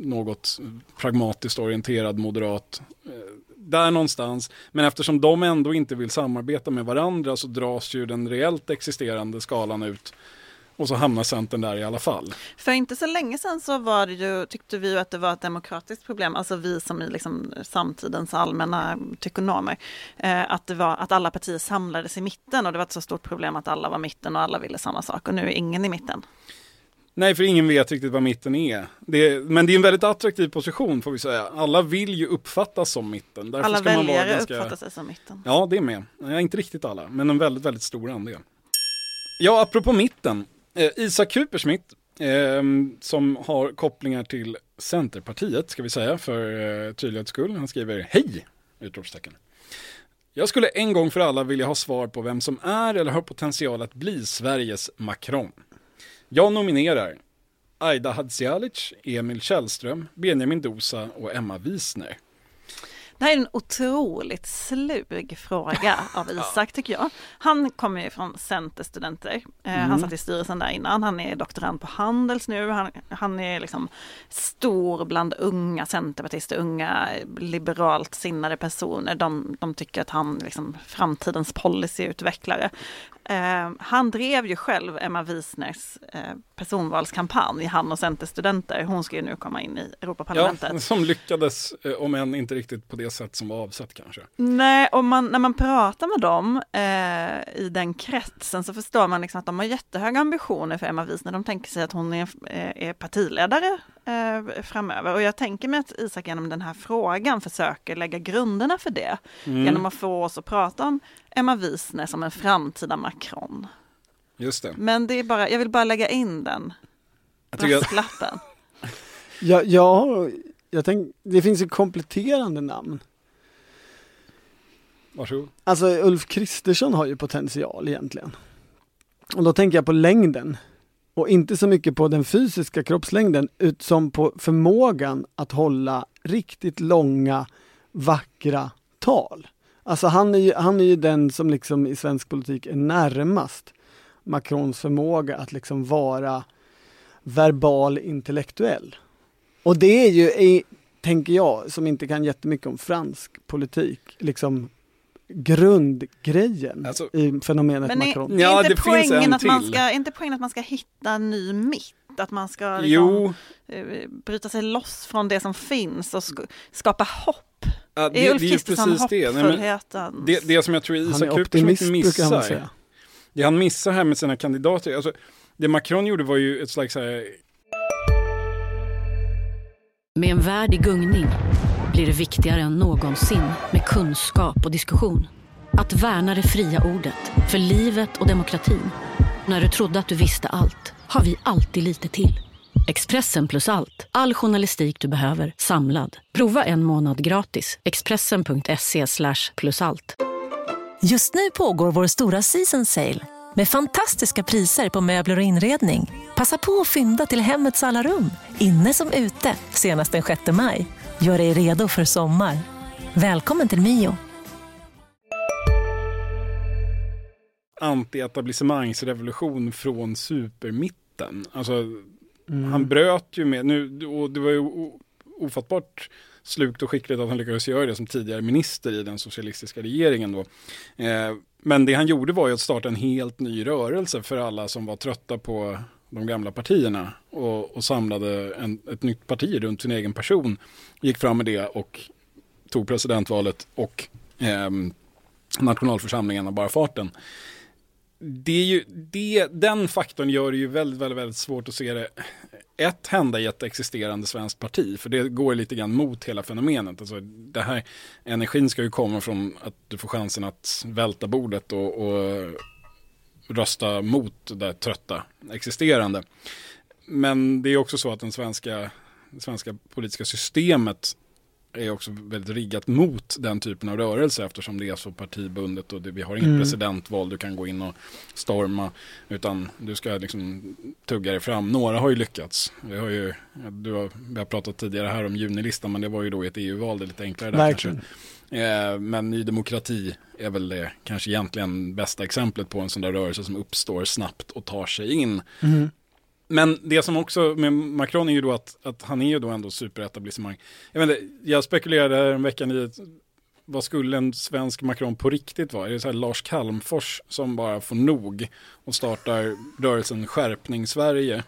något pragmatiskt orienterad moderat. Eh, där någonstans. Men eftersom de ändå inte vill samarbeta med varandra så dras ju den reellt existerande skalan ut och så hamnar Centern där i alla fall. För inte så länge sedan så var det ju, tyckte vi ju att det var ett demokratiskt problem, alltså vi som är liksom samtidens allmänna tykonomer, eh, att det var att alla partier samlades i mitten och det var ett så stort problem att alla var mitten och alla ville samma sak och nu är ingen i mitten. Nej, för ingen vet riktigt vad mitten är. Det men det är en väldigt attraktiv position får vi säga. Alla vill ju uppfattas som mitten. Därför alla ska väljare man vara ganska... uppfattar sig som mitten. Ja, det är med. Ja, inte riktigt alla, men en väldigt, väldigt stor andel. Ja, apropå mitten. Eh, Isak Kupersmitt, eh, som har kopplingar till Centerpartiet, ska vi säga, för eh, tydlighets skull. Han skriver Hej! Utropstecken. Jag skulle en gång för alla vilja ha svar på vem som är eller har potential att bli Sveriges Macron. Jag nominerar Aida Hadzialic, Emil Källström, Benjamin Dosa och Emma Wisner. Det här är en otroligt slug fråga av [LAUGHS] Isak tycker jag. Han kommer ju från Centerstudenter. Eh, mm. Han satt i styrelsen där innan. Han är doktorand på Handels nu. Han, han är liksom stor bland unga centerpartister, unga liberalt sinnade personer. De, de tycker att han är liksom framtidens policyutvecklare. Eh, han drev ju själv Emma Wiesners eh, personvalskampanj, han och Centerstudenter. Hon ska ju nu komma in i Europaparlamentet. Ja, [LAUGHS] som lyckades, om än inte riktigt på det sätt som var avsett kanske. Nej, och man, när man pratar med dem eh, i den kretsen så förstår man liksom att de har jättehöga ambitioner för Emma Wiesner. De tänker sig att hon är, eh, är partiledare eh, framöver. Och jag tänker mig att Isak genom den här frågan försöker lägga grunderna för det. Mm. Genom att få oss att prata om Emma Wiesner som en framtida Macron. Just det. Men det är bara, jag vill bara lägga in den brasklappen. ja, ja, jag tänk, det finns ju kompletterande namn. Varsågod. Alltså Ulf Kristersson har ju potential egentligen. Och då tänker jag på längden. Och inte så mycket på den fysiska kroppslängden, utan på förmågan att hålla riktigt långa, vackra tal. Alltså han är ju, han är ju den som liksom i svensk politik är närmast Macrons förmåga att liksom vara verbal intellektuell. Och det är ju, är, tänker jag, som inte kan jättemycket om fransk politik, liksom grundgrejen alltså, i fenomenet men Macron. Är, ja, inte poängen att man ska, är inte poängen att man ska hitta en ny mitt? Att man ska liksom, eh, bryta sig loss från det som finns och skapa hopp Ja, det, är Ulf Kristersson hoppfullheten? Det, det som jag tror Isak Kupersmitt missar, det han missar här med sina kandidater, alltså, det Macron gjorde var ju ett slags här... Med en värld i gungning blir det viktigare än någonsin med kunskap och diskussion. Att värna det fria ordet, för livet och demokratin. När du trodde att du visste allt, har vi alltid lite till. Expressen plus allt. All journalistik du behöver, samlad. Prova en månad gratis. Expressen.se plus allt. Just nu pågår vår stora season sale med fantastiska priser på möbler och inredning. Passa på att fynda till hemmets alla rum, inne som ute, senast den 6 maj. Gör dig redo för sommar. Välkommen till Mio. Anti-etablissemangsrevolution från supermitten. Alltså, han bröt ju med, nu, och det var ju ofattbart slukt och skickligt att han lyckades göra det som tidigare minister i den socialistiska regeringen då. Eh, men det han gjorde var ju att starta en helt ny rörelse för alla som var trötta på de gamla partierna och, och samlade en, ett nytt parti runt sin egen person. Gick fram med det och tog presidentvalet och eh, nationalförsamlingen av bara farten. Det är ju, det, den faktorn gör det ju väldigt, väldigt, väldigt svårt att se det ett hända i ett existerande svenskt parti, för det går lite grann mot hela fenomenet. Alltså, det här, energin ska ju komma från att du får chansen att välta bordet och, och rösta mot det trötta existerande. Men det är också så att den svenska, det svenska politiska systemet är också väldigt riggat mot den typen av rörelse eftersom det är så partibundet och det, vi har inget Mm. presidentval du kan gå in och storma utan du ska liksom tugga dig fram. Några har ju lyckats. Vi har ju, du har, vi har pratat tidigare här om junilistan men det var ju då ett EU-val, det är lite enklare där Verkligen. kanske. Eh, men Ny Demokrati är väl det kanske egentligen bästa exemplet på en sån där rörelse som uppstår snabbt och tar sig in. Mm. Men det som också med Macron är ju då att, att han är ju då ändå superetablissemang. Jag, vet inte, jag spekulerade en veckan i vad skulle en svensk Macron på riktigt vara? Är det så här Lars Calmfors som bara får nog och startar rörelsen Skärpning Sverige?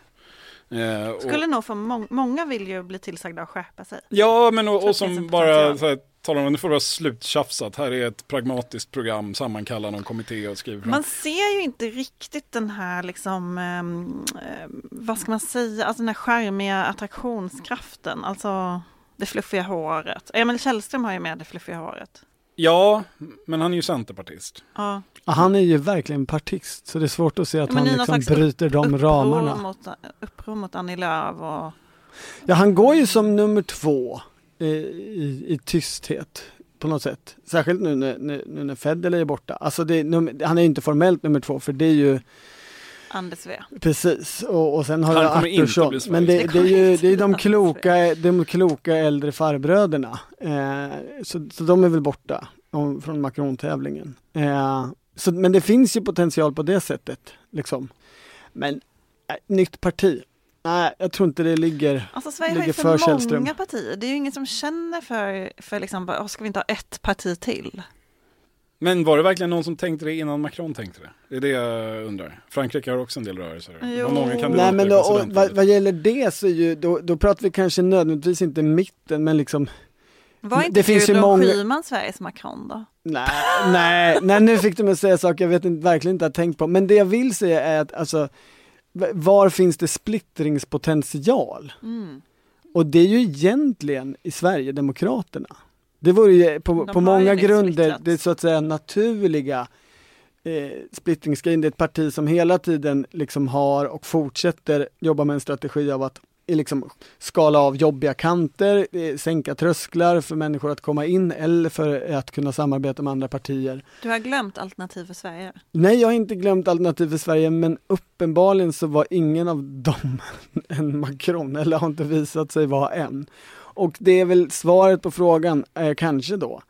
Eh, och- Skulle nog få må- många vill ju bli tillsagda att skärpa sig. Ja, men och, och som bara här, talar om nu får det vara sluttjafsat. Här är ett pragmatiskt program, sammankalla någon kommitté och skriver fram. Man ser ju inte riktigt den här liksom, ehm, vad ska man säga, alltså den här charmiga attraktionskraften, alltså det fluffiga håret. Emil Källström har ju med det fluffiga håret. Ja, men han är ju centerpartist. Ja, Ja, han är ju verkligen partist, så det är svårt att se att Men han liksom bryter de uppror ramarna. mot, uppror mot Annie Lööf och Ja, han går ju som nummer två i, i, tysthet på något sätt. Särskilt nu när, nu, när Federley är borta. Alltså det, han är ju inte formellt nummer två för det är ju Anders V. precis och, och sen har Han du Artursson. Men det, Det det, är ju det är de kloka, de kloka äldre farbröderna. Eh, så, så de är väl borta om, från Macron-tävlingen. Eh, så, men det finns ju potential på det sättet. Liksom. Men äh, nytt parti. Nej, jag tror inte det ligger Alltså Sverige har ju Ligger för, för många Källström. partier. Det är ju ingen som känner för, för liksom, bara, "Åh, ska vi inte ha ett parti till? Men var det verkligen någon som tänkte det innan Macron tänkte det? Det är det jag undrar. Frankrike har också en del rörelser. Jo. många kandidater Nej men då, och, vad, vad gäller det så är ju, då, då pratar vi kanske nödvändigtvis inte mitten men liksom Var inte det finns ju många- Schyman Sveriges Macron då? Nej, nej, nej nu fick du mig säga saker jag vet inte, verkligen inte har tänkt på. Men det jag vill säga är att alltså, var finns det splittringspotential? Mm. Och det är ju egentligen i Sverigedemokraterna. Det vore ju på, De på många liksom grunder splittrats. det så att säga naturliga eh, splittringsgrejen. Det är ett parti som hela tiden liksom har och fortsätter jobba med en strategi av att liksom skala av jobbiga kanter, eh, sänka trösklar för människor att komma in eller för att kunna samarbeta med andra partier. Du har glömt Alternativ för Sverige. Nej, jag har inte glömt Alternativ för Sverige, men uppenbarligen så var ingen av dem [LAUGHS] en Macron, eller har inte visat sig vara en. Och det är väl svaret på frågan, eh, kanske då.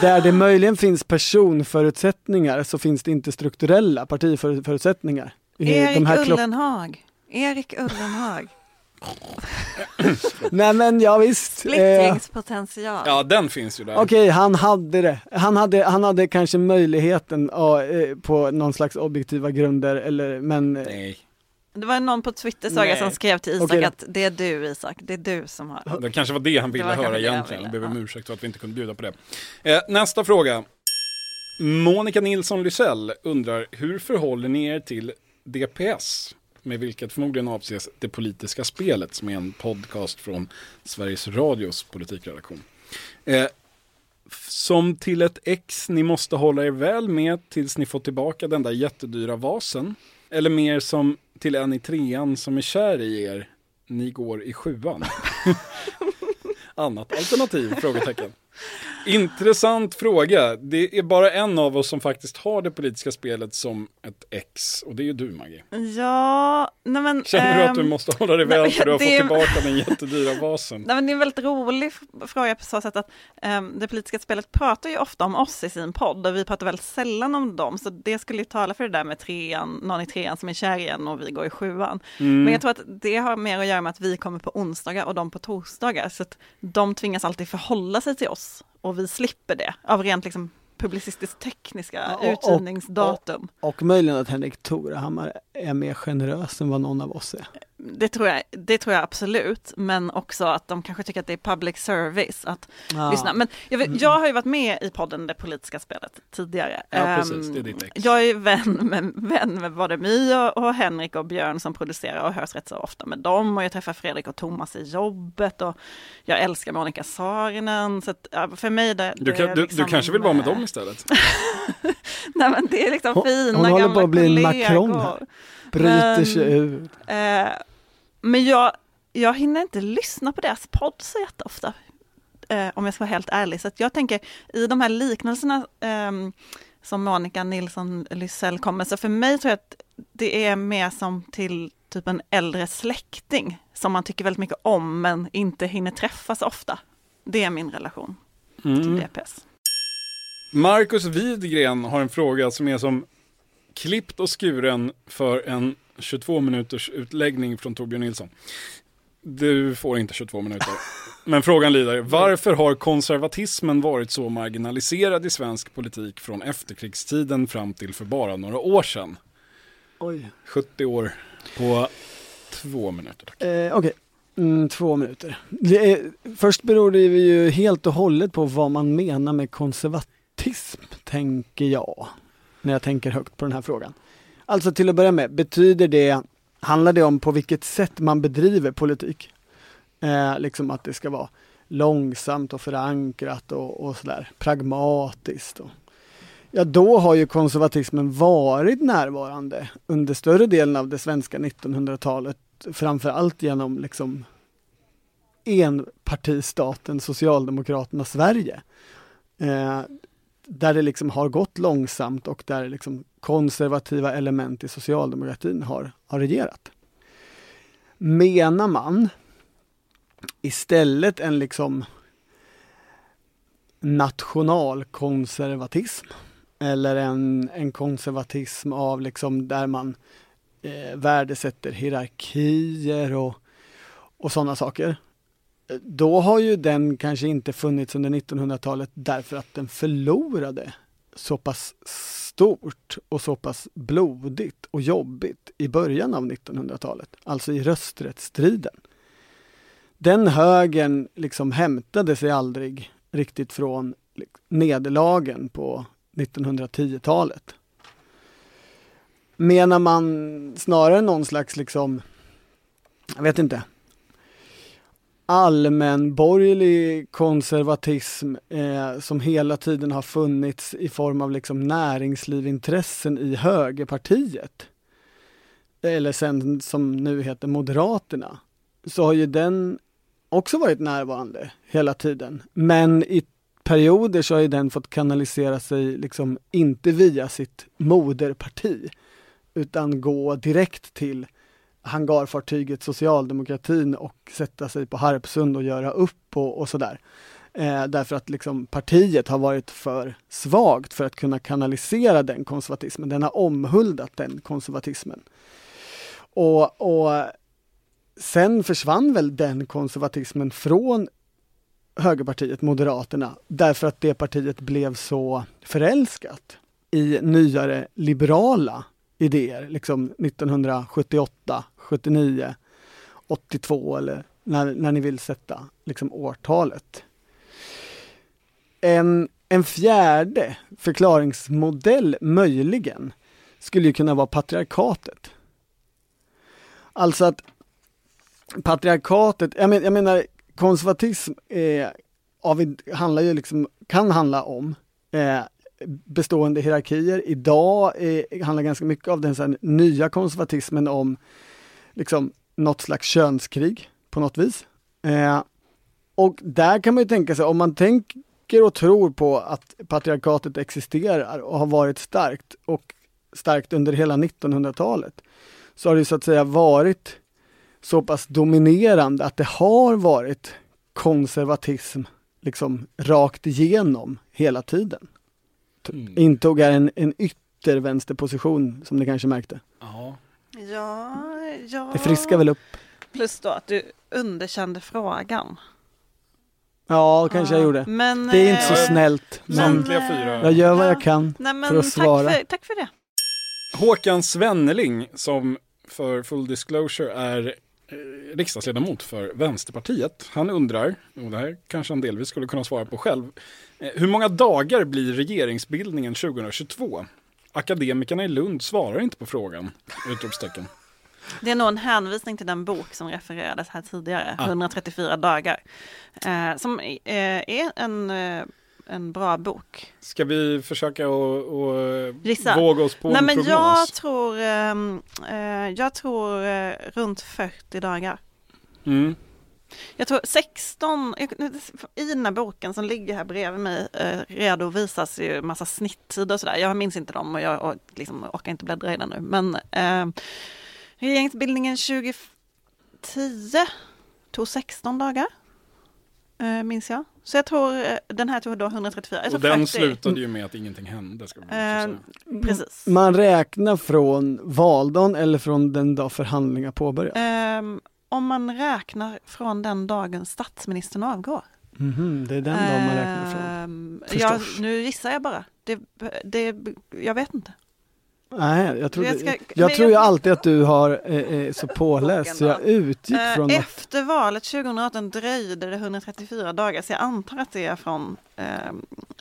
Där det möjligen finns personförutsättningar så finns det inte strukturella partiförutsättningar. Erik de Ullenhag. Erik Ullenhag. Nej men ja visst. Splittringspotential. Ja, den finns ju där. Okej, han hade det. Han hade, han hade kanske möjligheten ja, eh, på någon slags objektiva grunder, eller, men eh, Nej, Det var någon på Twitter Nej. som skrev till Isak Okej att det är du Isak, det är du som har. det kanske var det han ville var kanske höra det han egentligen. ville, Jag ber om ursäkt för att vi inte kunde bjuda på det. Eh, nästa fråga. Monica Nilsson Lysell undrar, hur förhåller ni er till DPS? Med vilket förmodligen avses Det politiska spelet som är en podcast från Sveriges Radios politikredaktion. Eh, som till ett ex ni måste hålla er väl med tills ni får tillbaka den där jättedyra vasen? Eller mer som till en i trean som är kär i er, ni går i sjuan? [LAUGHS] Annat alternativ? Frågetecken. Intressant fråga. Det är bara en av oss som faktiskt har det politiska spelet som ett ex. Och det är ju du Maggie. Ja, nej men... Känner du att du ehm, måste hålla dig nej, väl för du har fått tillbaka den jättedyra vasen? Nej, men det är en väldigt rolig fråga på så sätt att ehm, det politiska spelet pratar ju ofta om oss i sin podd och vi pratar väldigt sällan om dem. Så det skulle ju tala för det där med trean, någon i trean som är kär i en och vi går i sjuan. Mm. Men jag tror att det har mer att göra med att vi kommer på onsdagar och de på torsdagar. Så att de tvingas alltid förhålla sig till oss och vi slipper det av rent liksom publicistiskt tekniska Ja, och- och- utgivningsdatum. Och möjligen att Henrik Torehammar är mer generös än vad någon av oss är. Det tror, jag, det tror jag absolut, men också att de kanske tycker att det är public service att Ja. lyssna. Men jag, vet, jag har ju varit med i podden Det politiska spelet tidigare. Ja, precis, det är Ehm, ditt ex. Jag är vän med, vän med både My och, och Henrik och Björn som producerar och hörs rätt så ofta med dem. Och jag träffar Fredrik och Thomas i jobbet och jag älskar Monica Saarinen. Så att, för mig det, Du, det kan, du, liksom, du kanske vill vara med eh, dem istället? [LAUGHS] Nej men det är liksom Hon- fina hon håller gamla på att bli en kollegor. Macron här. Bryter Men- sig ur. Eh, men jag, jag hinner inte lyssna på deras podd så jätteofta. Eh, om jag ska vara helt ärlig. Så att jag tänker i de här liknelserna ehm, som Monica Nilsson Lysell kommer, så för mig tror jag att det är mer som till typ en äldre släkting som man tycker väldigt mycket om men inte hinner träffa så ofta. Det är min relation till Mm. DPS. Marcus Widgren har en fråga som är som klippt och skuren för en 22 minuters utläggning från Torbjörn Nilsson. Du får inte 22 minuter. Men frågan lyder, varför har konservatismen varit så marginaliserad i svensk politik från efterkrigstiden fram till för bara några år sedan? Oj. 70 år på två minuter. Tack. Eh, Okej, mm, två minuter. Är, först beror det ju helt och hållet på vad man menar med konservatism, tänker jag. När jag tänker högt på den här frågan. Alltså till att börja med, betyder det, handlar det om på vilket sätt man bedriver politik? Eh, liksom att det ska vara långsamt och förankrat och, och sådär, pragmatiskt. Och, ja, då har ju konservatismen varit närvarande under större delen av det svenska 1900-talet framförallt genom liksom enpartistaten Socialdemokraterna Sverige. Eh, där det liksom har gått långsamt och där liksom konservativa element i socialdemokratin har, har regerat. Menar man istället en liksom nationalkonservatism eller en, en konservatism av liksom där man eh, värdesätter hierarkier och, och sådana saker. Då har ju den kanske inte funnits under 1900-talet därför att den förlorade så pass stort och så pass blodigt och jobbigt i början av 1900-talet, alltså i rösträttsstriden. Den högen liksom hämtade sig aldrig riktigt från nederlagen på 1910-talet. Menar man snarare någon slags liksom, jag vet inte, allmänborgerlig konservatism eh, som hela tiden har funnits i form av liksom näringslivintressen i högerpartiet. Eller sen som nu heter Moderaterna. Så har ju den också varit närvarande hela tiden. Men i perioder så har ju den fått kanalisera sig liksom inte via sitt moderparti utan gå direkt till hangarfartyget Socialdemokratin och sätta sig på Harpsund och göra upp och, och sådär. Eh, därför att liksom partiet har varit för svagt för att kunna kanalisera den konservatismen. Den har omhuldat den konservatismen. Och, och sen försvann väl den konservatismen från högerpartiet Moderaterna därför att det partiet blev så förälskat i nyare liberala idéer, liksom 1978, 79, 82 eller när, när ni vill sätta liksom årtalet. En, en fjärde förklaringsmodell möjligen skulle ju kunna vara patriarkatet. Alltså att patriarkatet, jag, men, jag menar konservatism är av, handlar ju liksom, kan handla om eh, bestående hierarkier. Idag eh, handlar ganska mycket av den så här, nya konservatismen om liksom något slags könskrig på något vis. Eh, och där kan man ju tänka sig, om man tänker och tror på att patriarkatet existerar och har varit starkt och starkt under hela 1900-talet, så har det så att säga varit så pass dominerande att det har varit konservatism liksom rakt igenom hela tiden. Mm. Intog en, en yttervänsterposition som ni kanske märkte. Ja. Ja, ja. Det friskar väl upp. Plus då att du underkände frågan. Ja, kanske jag gjorde. Men, Det är inte så eh, snällt, men jag gör vad Ja. jag kan. Nej, men för att tack svara. För, tack för det. Håkan Svenneling som för full disclosure är riksdagsledamot för Vänsterpartiet. Han undrar, och det här kanske han delvis skulle kunna svara på själv, eh, hur många dagar blir regeringsbildningen 2022? Akademikerna i Lund svarar inte på frågan! Utropstecken. Det är nog en hänvisning till den bok som refererades här tidigare, Ah. 134 dagar. Eh, som eh, är en, eh, en bra bok. Ska vi försöka och, Gissa. våga oss på Nej en men prognos? jag tror, ehm, eh, jag tror eh, runt 40 dagar. Mm. Jag tror 16, jag- i den här boken som ligger här bredvid mig eh, redovisas ju massa snitttider och sådär. Jag minns inte dem och jag och, liksom, orkar inte bläddra i den nu. Men eh, regeringsbildningen 2010 tog 16 dagar. Eh, minns jag. Så jag tror eh, den här tog då 134. Jag Och den 40. slutade ju med att ingenting hände. Ska Eh, säga. Precis. Man räknar från valdagen eller från den dag förhandlingar påbörjas. Ehm, om man räknar från den dagen statsministern avgår. Mhm, det är den dagen man räknar ifrån. Ehm, Förstås. nu gissar jag bara. Det, det, jag vet inte. Nej, jag tror, Jag ska- jag, tror ju alltid att du har eh, eh, så påläst så jag utgick Eh, från att Efter valet 2018 dröjde det 134 dagar, så jag antar att det är från eh,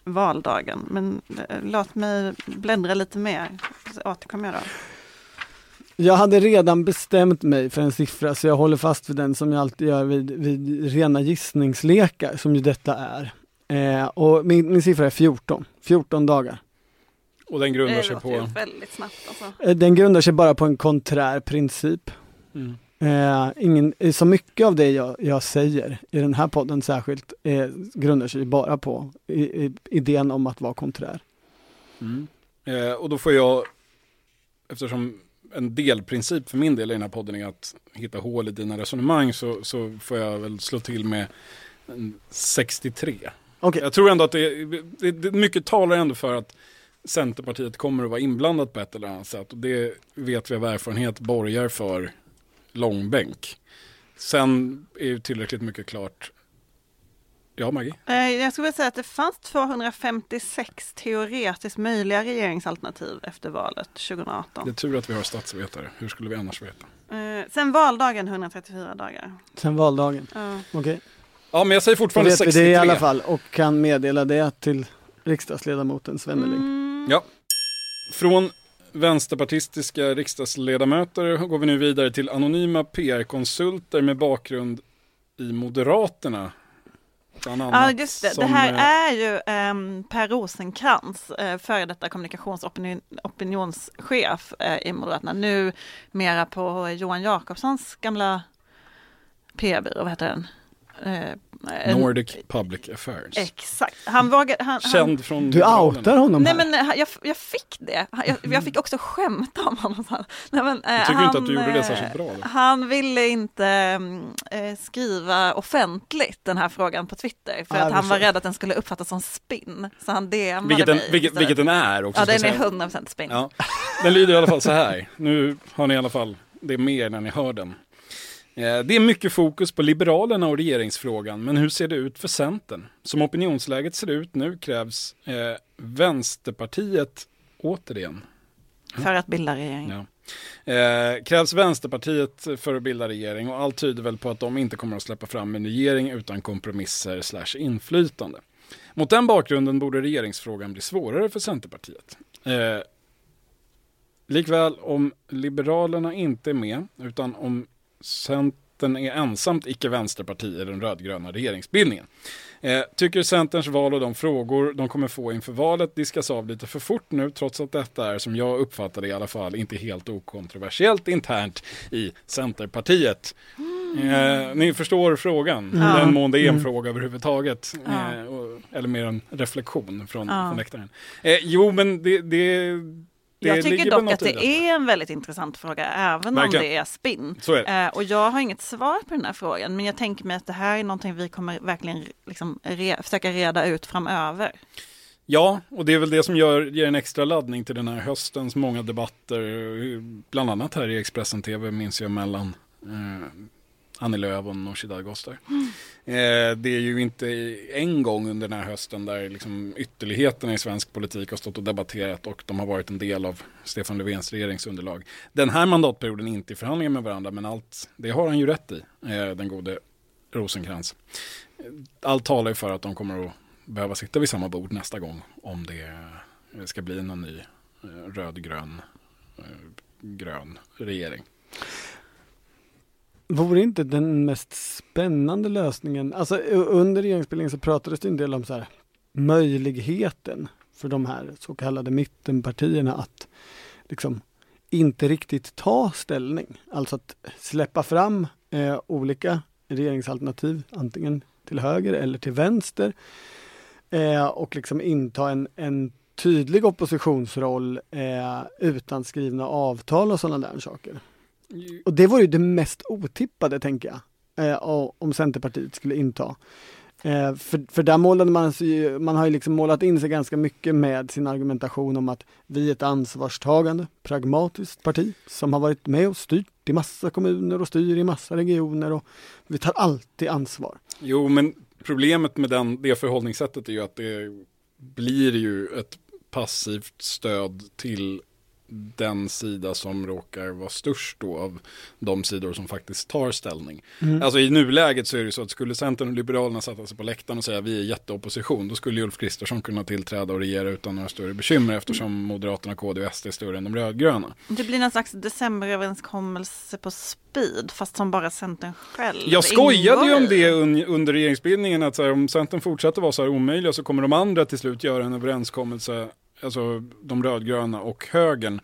valdagen. Men eh, låt mig bläddra lite mer, så återkommer jag då. Jag hade redan bestämt mig för en siffra så jag håller fast vid den som jag alltid gör vid, vid rena gissningslekar som ju detta är. Eh, och min, min siffra är 14, 14 dagar. Och den grundar Det sig på... väldigt snabbt alltså. Eh, den grundar sig bara på en konträr princip. Mm. Eh, ingen, eh, så mycket av det jag, jag säger i den här podden särskilt eh, grundar sig bara på i, i, idén om att vara konträr. Mm. Eh, och då får jag, eftersom en delprincip för min del i den här podden är att hitta hål i dina resonemang så, så får jag väl slå till med en 63. Okej, Jag tror ändå att det, det, det mycket talar ändå för att Centerpartiet kommer att vara inblandat på ett eller annat sätt och det vet vi av erfarenhet borgar för långbänk. Sen är ju tillräckligt mycket klart. Ja, Maggie? Eh, Jag skulle vilja säga att det fanns 256 teoretiskt möjliga regeringsalternativ efter valet 2018. Det är tur att vi har statsvetare. Hur skulle vi annars veta? Eh, Sen valdagen 134 dagar. sen valdagen. Ja. Okej, Ja, men jag säger fortfarande vet vi 63. det i alla fall och kan meddela det till riksdagsledamoten Svenneling. Mm. Ja. Från vänsterpartistiska riksdagsledamöter går vi nu vidare till anonyma PR-konsulter med bakgrund i Moderaterna. Ja, just det. Det här eh, är ju um, Per Rosenkrantz, uh, före detta kommunikationsopinionschef uh, i Moderaterna. Nu mera på Johan Jakobssons gamla PR-byrå, vad heter den? Eh, en- Nordic Public Affairs. Exakt. Han vågade... Han, han, Känd från Du outar honom Nej här. men eh, jag, jag fick det. Jag, jag fick också skämta om honom. [LAUGHS] Nej, men, eh, Jag tycker inte att du gjorde det eh, särskilt bra. Då. Han ville inte mm, eh, skriva offentligt den här frågan på Twitter för Ah, att han var rädd att den skulle uppfattas som spinn. Så han DMade Vilket den, mig vilket, vilket den är också. Ja, den är säga. 100% spinn. Ja. Den lyder i alla fall så här. Nu har ni i alla fall det med när ni hör den. Eh, Det är mycket fokus på Liberalerna och regeringsfrågan, men hur ser det ut för Centern? Som opinionsläget ser ut nu krävs eh, Vänsterpartiet återigen. För att bilda regering. Ja. Eh, krävs Vänsterpartiet för att bilda regering och allt tyder väl på att de inte kommer att släppa fram en regering utan kompromisser slash inflytande. Mot den bakgrunden borde regeringsfrågan bli svårare för Centerpartiet. Eh, likväl om Liberalerna inte är med utan om Centern är ensamt icke-vänsterparti i den rödgröna regeringsbildningen. Eh, tycker Centerns val och de frågor de kommer få inför valet diskas av lite för fort nu, trots att detta är, som jag uppfattar det i alla fall, inte helt okontroversiellt internt i Centerpartiet. Eh, ni förstår frågan, Mm. Den mån det är en Mm. fråga överhuvudtaget. Eh, och, eller mer en reflektion från, från läktaren. Jo, men det, det Jag tycker dock att det är en väldigt intressant fråga, även Verkligen. om det är spinn. Eh, och jag har inget svar på den här frågan, men jag tänker mig att det här är någonting vi kommer verkligen liksom re- försöka reda ut framöver. Ja, och det är väl det som gör, ger en extra laddning till den här höstens många debatter, bland annat här i Expressen TV minns jag mellan eh, Annie Lööf och Nooshi Dadgostar. Eh, det är ju inte en gång under den här hösten där liksom ytterligheterna i svensk politik har stått och debatterat och de har varit en del av Stefan Löfvens regeringsunderlag. Den här mandatperioden inte i förhandlingar med varandra, men allt, det har han ju rätt i, eh, den gode Rosenkrantz. Allt talar ju för att de kommer att behöva sitta vid samma bord nästa gång om det eh, ska bli någon ny eh, rödgrön eh, grön regering. Vore inte den mest spännande lösningen, alltså under regeringsbildningen så pratades det en del om så här möjligheten för de här så kallade mittenpartierna att liksom inte riktigt ta ställning. Alltså att släppa fram eh, olika regeringsalternativ, antingen till höger eller till vänster. Eh, och liksom inta en, en tydlig oppositionsroll eh, utan skrivna avtal och sådana där saker. Och det vore ju det mest otippade, tänker jag, eh, om Centerpartiet skulle inta. Eh, för, för där målade man sig, ju- man har ju liksom målat in sig ganska mycket med sin argumentation om att vi är ett ansvarstagande, pragmatiskt parti som har varit med och styrt i massa kommuner och styr i massa regioner och vi tar alltid ansvar. Jo, men problemet med den, det förhållningssättet är ju att det blir ju ett passivt stöd till den sida som råkar vara störst då av de sidor som faktiskt tar ställning. Alltså i nuläget så är det så att skulle Centern och Liberalerna sätta sig på läktaren och säga vi är jätteopposition, då skulle Ulf Kristersson kunna tillträda och regera utan några större bekymmer eftersom Moderaterna, KD och SD är större än de rödgröna. Det blir någon slags decemberöverenskommelse på speed, fast som bara Centern själv Jag skojade ju om det un- under regeringsbildningen att så här, om Centern fortsätter vara så här omöjliga så kommer de andra till slut göra en överenskommelse, alltså de rödgröna och högern,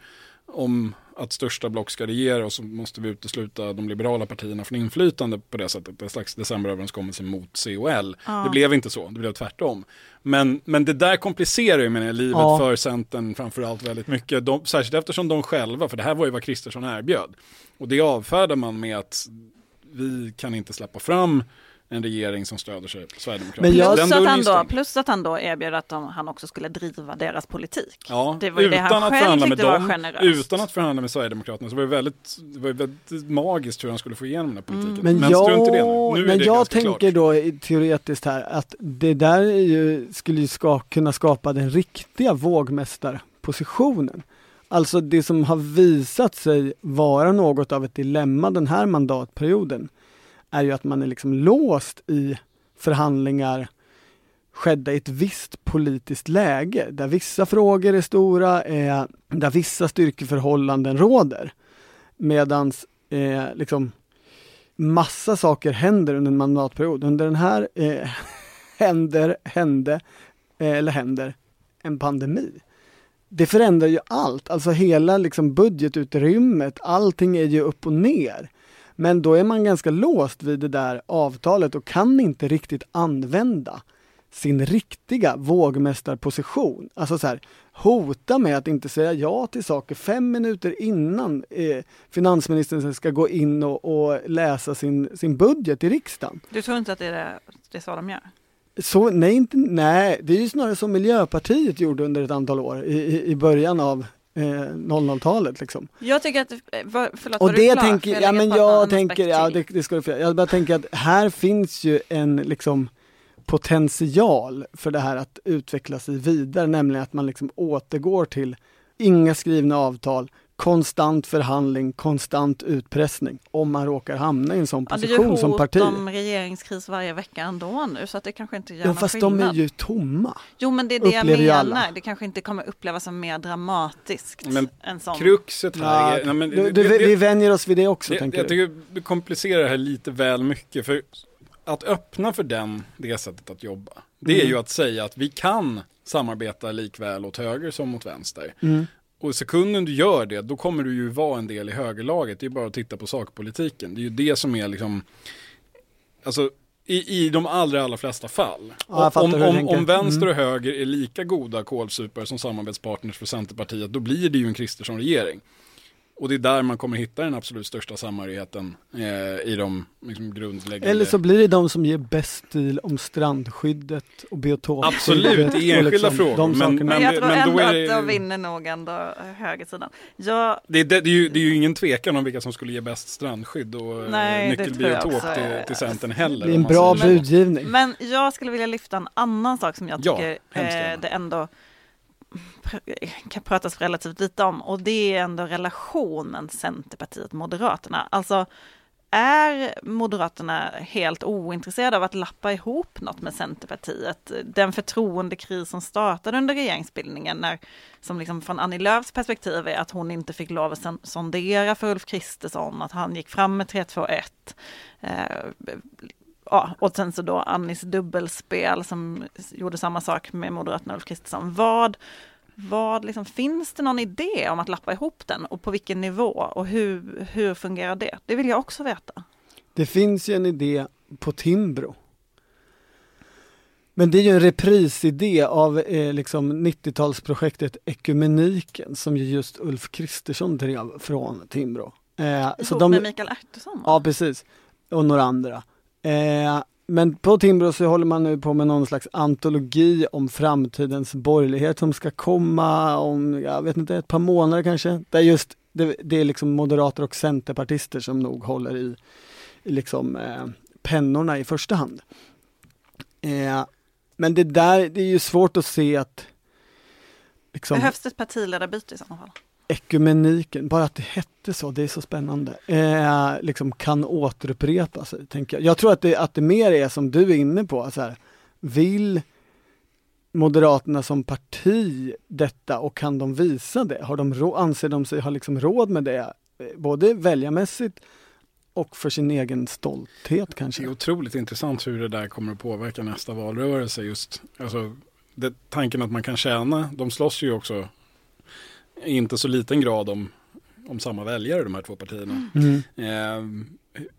om att största block ska regera och så måste vi utesluta de liberala partierna från inflytande på det sättet. En slags decemberöverenskommelse mot COL. Ja. Det blev inte så, det blev tvärtom. Men, men det där komplicerar ju menar jag, livet Ja. för Centern framförallt väldigt mycket. De, särskilt eftersom de själva, för det här var ju vad Kristersson erbjöd. Och det avfärdar man med att vi kan inte släppa fram en regering som stöder sig på Sverigedemokraterna. Men jag- Plus, att han då, plus att han då erbjöd att de, han också skulle driva deras politik. Ja, det var ju det utan han att själv förhandla med var dem, generöst. utan att förhandla med Sverigedemokraterna så var det väldigt, det var väldigt magiskt hur han skulle få igenom den här politiken. Men, Men, jag, strunt i det nu. nu men det jag tänker klart. då teoretiskt här att det där är ju, skulle ju ska, kunna skapa den riktiga vågmästarpositionen. Alltså det som har visat sig vara något av ett dilemma den här mandatperioden är ju att man är liksom låst i förhandlingar skedda i ett visst politiskt läge där vissa frågor är stora, eh, där vissa styrkeförhållanden råder. medan eh, liksom massa saker händer under en mandatperiod. Under den här eh, [LAUGHS] händer, hände, eh, eller händer en pandemi. Det förändrar ju allt, alltså hela liksom budgetutrymmet, allting är ju upp och ner. Men då är man ganska låst vid det där avtalet och kan inte riktigt använda sin riktiga vågmästarposition. Alltså så här, hota med att inte säga ja till saker fem minuter innan eh, finansministern ska gå in och, och läsa sin, sin budget i riksdagen. Du tror inte att det är, det, det är så de gör? Så, nej, inte, nej, det är ju snarare som Miljöpartiet gjorde under ett antal år i, i, i början av eh, 00-talet. Liksom. Jag tycker att, eh, vad- förlåt, Och var du det klar? tänker, Får ja men jag tänker, ja det, det ska du få. Jag bara tänker att här finns ju en liksom potential för det här att utveckla sig vidare, nämligen att man liksom återgår till inga skrivna avtal, konstant förhandling, konstant utpressning om man råkar hamna i en sån Ja, det är position ju som hot parti. om regeringskris varje vecka ändå nu så att det kanske inte gör Ja, någon fast skillnad. de är ju tomma. Jo men det är det jag menar, alla. det kanske inte kommer upplevas som mer dramatiskt. Men än sån. Kruxet här Ja, är, nej, men, du, det- du, det- vi vänjer oss vid det också, Jag, tänker jag du? tycker du komplicerar det här lite väl mycket. För att öppna för den, det sättet att jobba, det är Mm. ju att säga att vi kan samarbeta likväl åt höger som mot vänster. Mm. Och sekunden du gör det, då kommer du ju vara en del i högerlaget. Det är bara att titta på sakpolitiken. Det är ju det som är liksom, alltså i, i de allra, allra flesta fall. Ja, om, om, om vänster Mm. och höger är lika goda kålsupare som samarbetspartners för Centerpartiet, då blir det ju en Kristersson-regering. Och det är där man kommer hitta den absolut största samhörigheten eh, i de liksom, grundläggande... Eller så blir det de som ger bäst stil om strandskyddet och biotopskyddet. Absolut, i enskilda frågor, De men- sakerna. Men jag tror men då ändå är att då vinner nog ändå högersidan. Jag, Det är, det, det, är ju, det är ju ingen tvekan om vilka som skulle ge bäst strandskydd och eh, Nej, nyckelbiotop också till, är- till Centern heller. det är en bra budgivning. Men jag skulle vilja lyfta en annan sak som jag Ja, tycker hemskt eh, det ändå kan pratas relativt lite om och det är ändå relationen Centerpartiet-Moderaterna. Alltså är Moderaterna helt ointresserade av att lappa ihop något med Centerpartiet? Den förtroendekris som startade under regeringsbildningen, när, som liksom från Annie Lööfs perspektiv är att hon inte fick lov att sondera för Ulf Kristersson, att han gick fram med 321. Eh, ja, och sen så då Annis dubbelspel som gjorde samma sak med Moderaterna och Ulf Kristersson. Vad, vad liksom, finns det någon idé om att lappa ihop den och på vilken nivå och hur, hur fungerar det? Det vill jag också veta. Det finns ju en idé på Timbro. Men det är ju en reprisidé av eh, liksom 90-talsprojektet Ekumeniken som ju just Ulf Kristersson drev från Timbro. Eh, så Ihop de, med Mikael Ertusson? Ja, precis. Och några andra. Eh, men på Timbro så håller man nu på med någon slags antologi om framtidens borgerlighet som ska komma om, jag vet inte, ett par månader kanske. Där just, det, det är liksom moderater och centerpartister som nog håller i, i liksom eh, pennorna i första hand. Eh, men det där, det är ju svårt att se att liksom, Behövs det ett partiledarbyte i sådana fall? Ekumeniken, bara att det hette så, det är så spännande, eh, liksom kan återupprepa sig. Tänker jag. jag tror att det, att det mer är som du är inne på, så här, vill Moderaterna som parti detta och kan de visa det? Har de anser de sig ha liksom råd med det, eh, både väljarmässigt och för sin egen stolthet kanske? Det är otroligt intressant hur det där kommer att påverka nästa valrörelse. Just, alltså, det, tanken att man kan tjäna, de slåss ju också i inte så liten grad om, om samma väljare de här två partierna. Mm. Eh,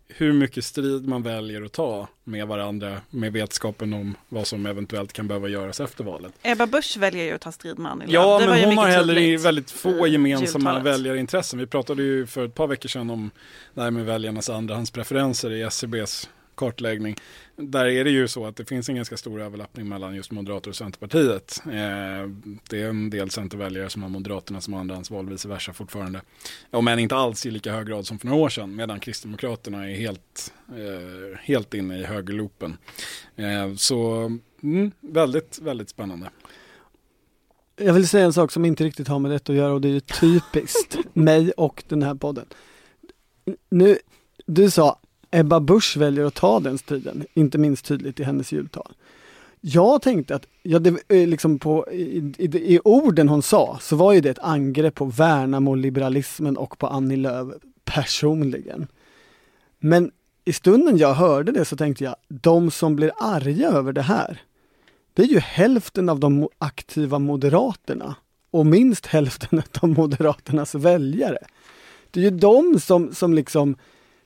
hur mycket strid man väljer att ta med varandra med vetskapen om vad som eventuellt kan behöva göras efter valet. Ebba Busch väljer ju att ta strid med Annie. Ja, Det men hon har heller väldigt få i gemensamma jultalet. väljarintressen. Vi pratade ju för ett par veckor sedan om det här med väljarnas andrahandspreferenser i SCBs kartläggning. Där är det ju så att det finns en ganska stor överlappning mellan just Moderater och Centerpartiet. Eh, det är en del Centerväljare som har Moderaterna som andrahandsval, vice versa fortfarande. Om än inte alls i lika hög grad som för några år sedan, medan Kristdemokraterna är helt, eh, helt inne i högerloopen. Eh, så mm, väldigt, väldigt spännande. Jag vill säga en sak som inte riktigt har med detta att göra och det är typiskt [LAUGHS] mig och den här podden. Nu, du sa Ebba Busch väljer att ta den striden, inte minst tydligt i hennes jultal. Jag tänkte att, ja, det, eh, liksom på, i, i, i orden hon sa, så var ju det ett angrepp på Värnamo-liberalismen och på Annie Lööf personligen. Men i stunden jag hörde det så tänkte jag, de som blir arga över det här, det är ju hälften av de aktiva moderaterna och minst hälften av [LAUGHS] moderaternas väljare. Det är ju de som, som liksom,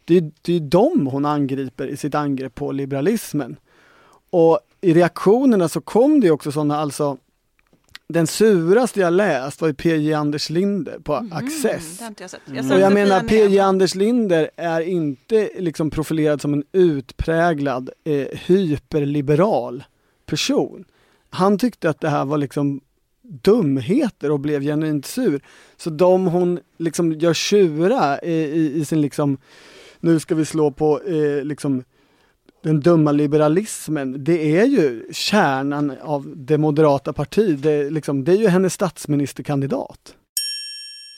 det är, det är ju de hon angriper i sitt angrepp på liberalismen. Och i reaktionerna så kom det ju också sådana, alltså den suraste jag läst var ju PJ Anders Linder på Mm, Access. jag. Jag Och jag menar. PJ Anders Linder är inte liksom profilerad som en utpräglad eh, hyperliberal person. Han tyckte att det här var liksom dumheter och blev genuint sur. Så de hon liksom gör tjura i, i, i sin liksom, nu ska vi slå på eh, liksom den dumma liberalismen, det är ju kärnan av det moderata partiet. Det, liksom, det är ju hennes statsministerkandidat.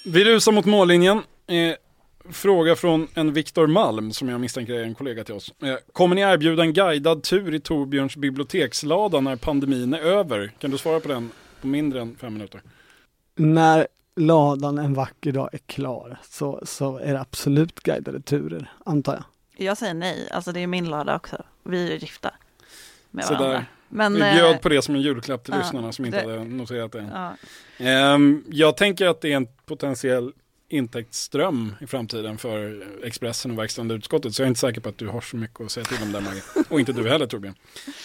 Vi rusar mot mållinjen. Eh, fråga från en Viktor Malm som jag misstänker är en kollega till oss. Eh, kommer ni erbjuda en guidad tur i Torbjörns bibliotekslada när pandemin är över? Kan du svara på den på mindre än fem minuter? när ladan en vacker dag är klar så, så är det absolut guidade turer, antar jag. Jag säger nej, alltså det är min lördag också. Vi är gifta med Så varandra. där. Men, Vi eh, bjöd på det som en julklapp till ja, lyssnarna som inte det- hade noterat det. ja. Ehm, jag tänker att det är en potentiell intäktsström i framtiden för Expressen och verkställande utskottet. Så jag är inte säker på att du har så mycket att säga till om där Maggie. Och inte du heller Torbjörn.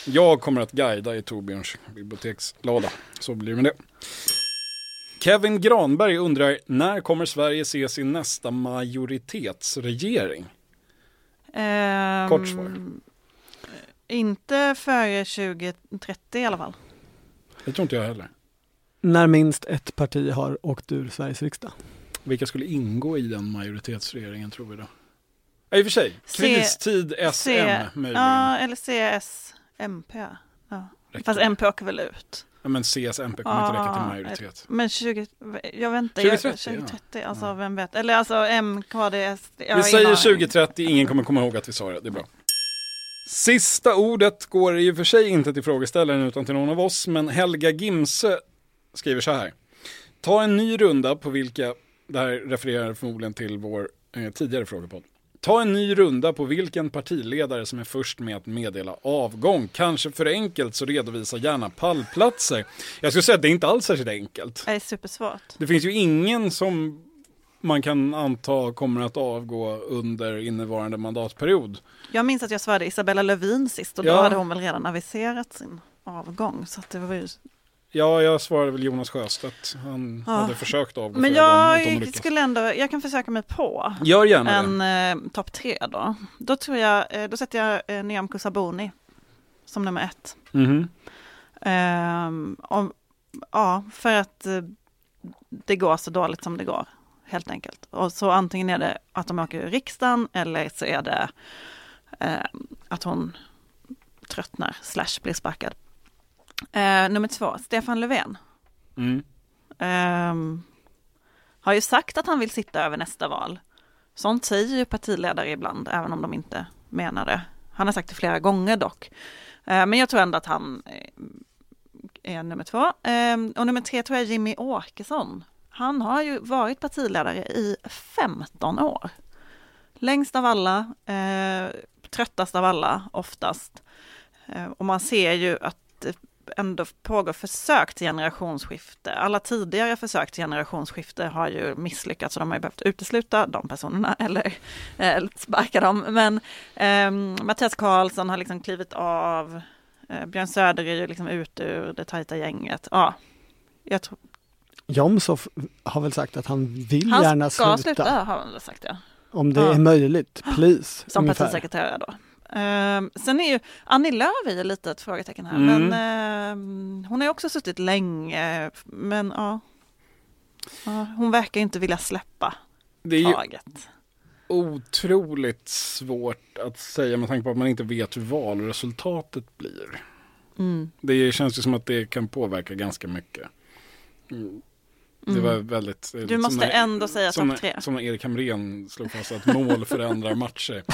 Jag kommer att guida i Torbjörns bibliotekslåda. Så blir det med det. Kevin Granberg undrar, när kommer Sverige se sin nästa majoritetsregering? Ehm, Kort svar. Inte före 2030 i alla fall. Det tror inte jag heller. När minst ett parti har åkt ur Sveriges riksdag. Vilka skulle ingå i den majoritetsregeringen tror vi då? Ja, I och för sig, C- kristid SM C- möjligen. Ja, eller CS, MP. Ja. Fast? MP åker väl ut. Ja, men CSMP kommer inte räcka till Ja, majoritet. Men 20, jag vet inte. 2030, jag, 2030 alltså vem vet. Eller alltså SD. jag har Vi säger aning. 2030, ingen kommer komma ihåg att vi sa det, det är bra. Sista ordet går i och för sig inte till frågeställaren utan till någon av oss, men Helga Gimse skriver så här. Ta en ny runda på vilka, det här refererar förmodligen till vår eh, tidigare frågepodd. Ta en ny runda på vilken partiledare som är först med att meddela avgång. Kanske för enkelt så redovisa gärna pallplatser. Jag skulle säga att det är inte alls särskilt enkelt. Det är supersvårt. Det finns ju ingen som man kan anta kommer att avgå under innevarande mandatperiod. Jag minns att jag svarade Isabella Lövin sist och Ja. då hade hon väl redan aviserat sin avgång. Så det var ju... Ja, jag svarade väl Jonas Sjöstedt. Han Ja. hade försökt avgå Men gånger, jag lyckas. skulle ändå, jag kan försöka mig på Gör gärna en eh, topp tre då. Då tror jag, eh, då sätter jag eh, Nyamko Sabuni som nummer ett. Mhm. Ehm, om, ja, för att eh, det går så dåligt som det går, helt enkelt. Och så antingen är det att de åker ur riksdagen eller så är det eh, att hon tröttnar slash blir sparkad. Eh, nummer två, Stefan Löfven. Mm. Ehm, har ju sagt att han vill sitta över nästa val. Sånt säger ju partiledare ibland, även om de inte menar det. Han har sagt det flera gånger dock. Eh, men jag tror ändå att han eh, är nummer två. Ehm, och nummer tre tror jag är Jimmy Åkesson. Han har ju varit partiledare i 15 år. Längst av alla, eh, tröttast av alla oftast. Eh, och man ser ju att ändå pågår försök till generationsskifte. Alla tidigare försök till generationsskifte har ju misslyckats och de har ju behövt utesluta de personerna [LAUGHS] eller eh, sparka dem. Men eh, Mattias Karlsson har liksom klivit av. Eh, Björn Söder är ju liksom ut ur det tajta gänget. Ja, jag tror, Jomshof har väl sagt att han vill han gärna ska sluta. sluta, har han sagt ja. Om det Ja. är möjligt, please. Som ungefär. partisekreterare då. Ehm, sen är ju Annie Lööf är ju lite ett frågetecken här. Mm. Men ehm, hon har ju också suttit länge. Men ja. Hon verkar inte vilja släppa Det är ju taget. otroligt svårt att säga med tanke på att man inte vet hur valresultatet blir. Mm. Det känns ju som att det kan påverka ganska mycket. Mm. Det var väldigt... Du måste ändå säga topp tre. Som när Erik Hamrén slog fast att mål förändrar matcher. [LAUGHS]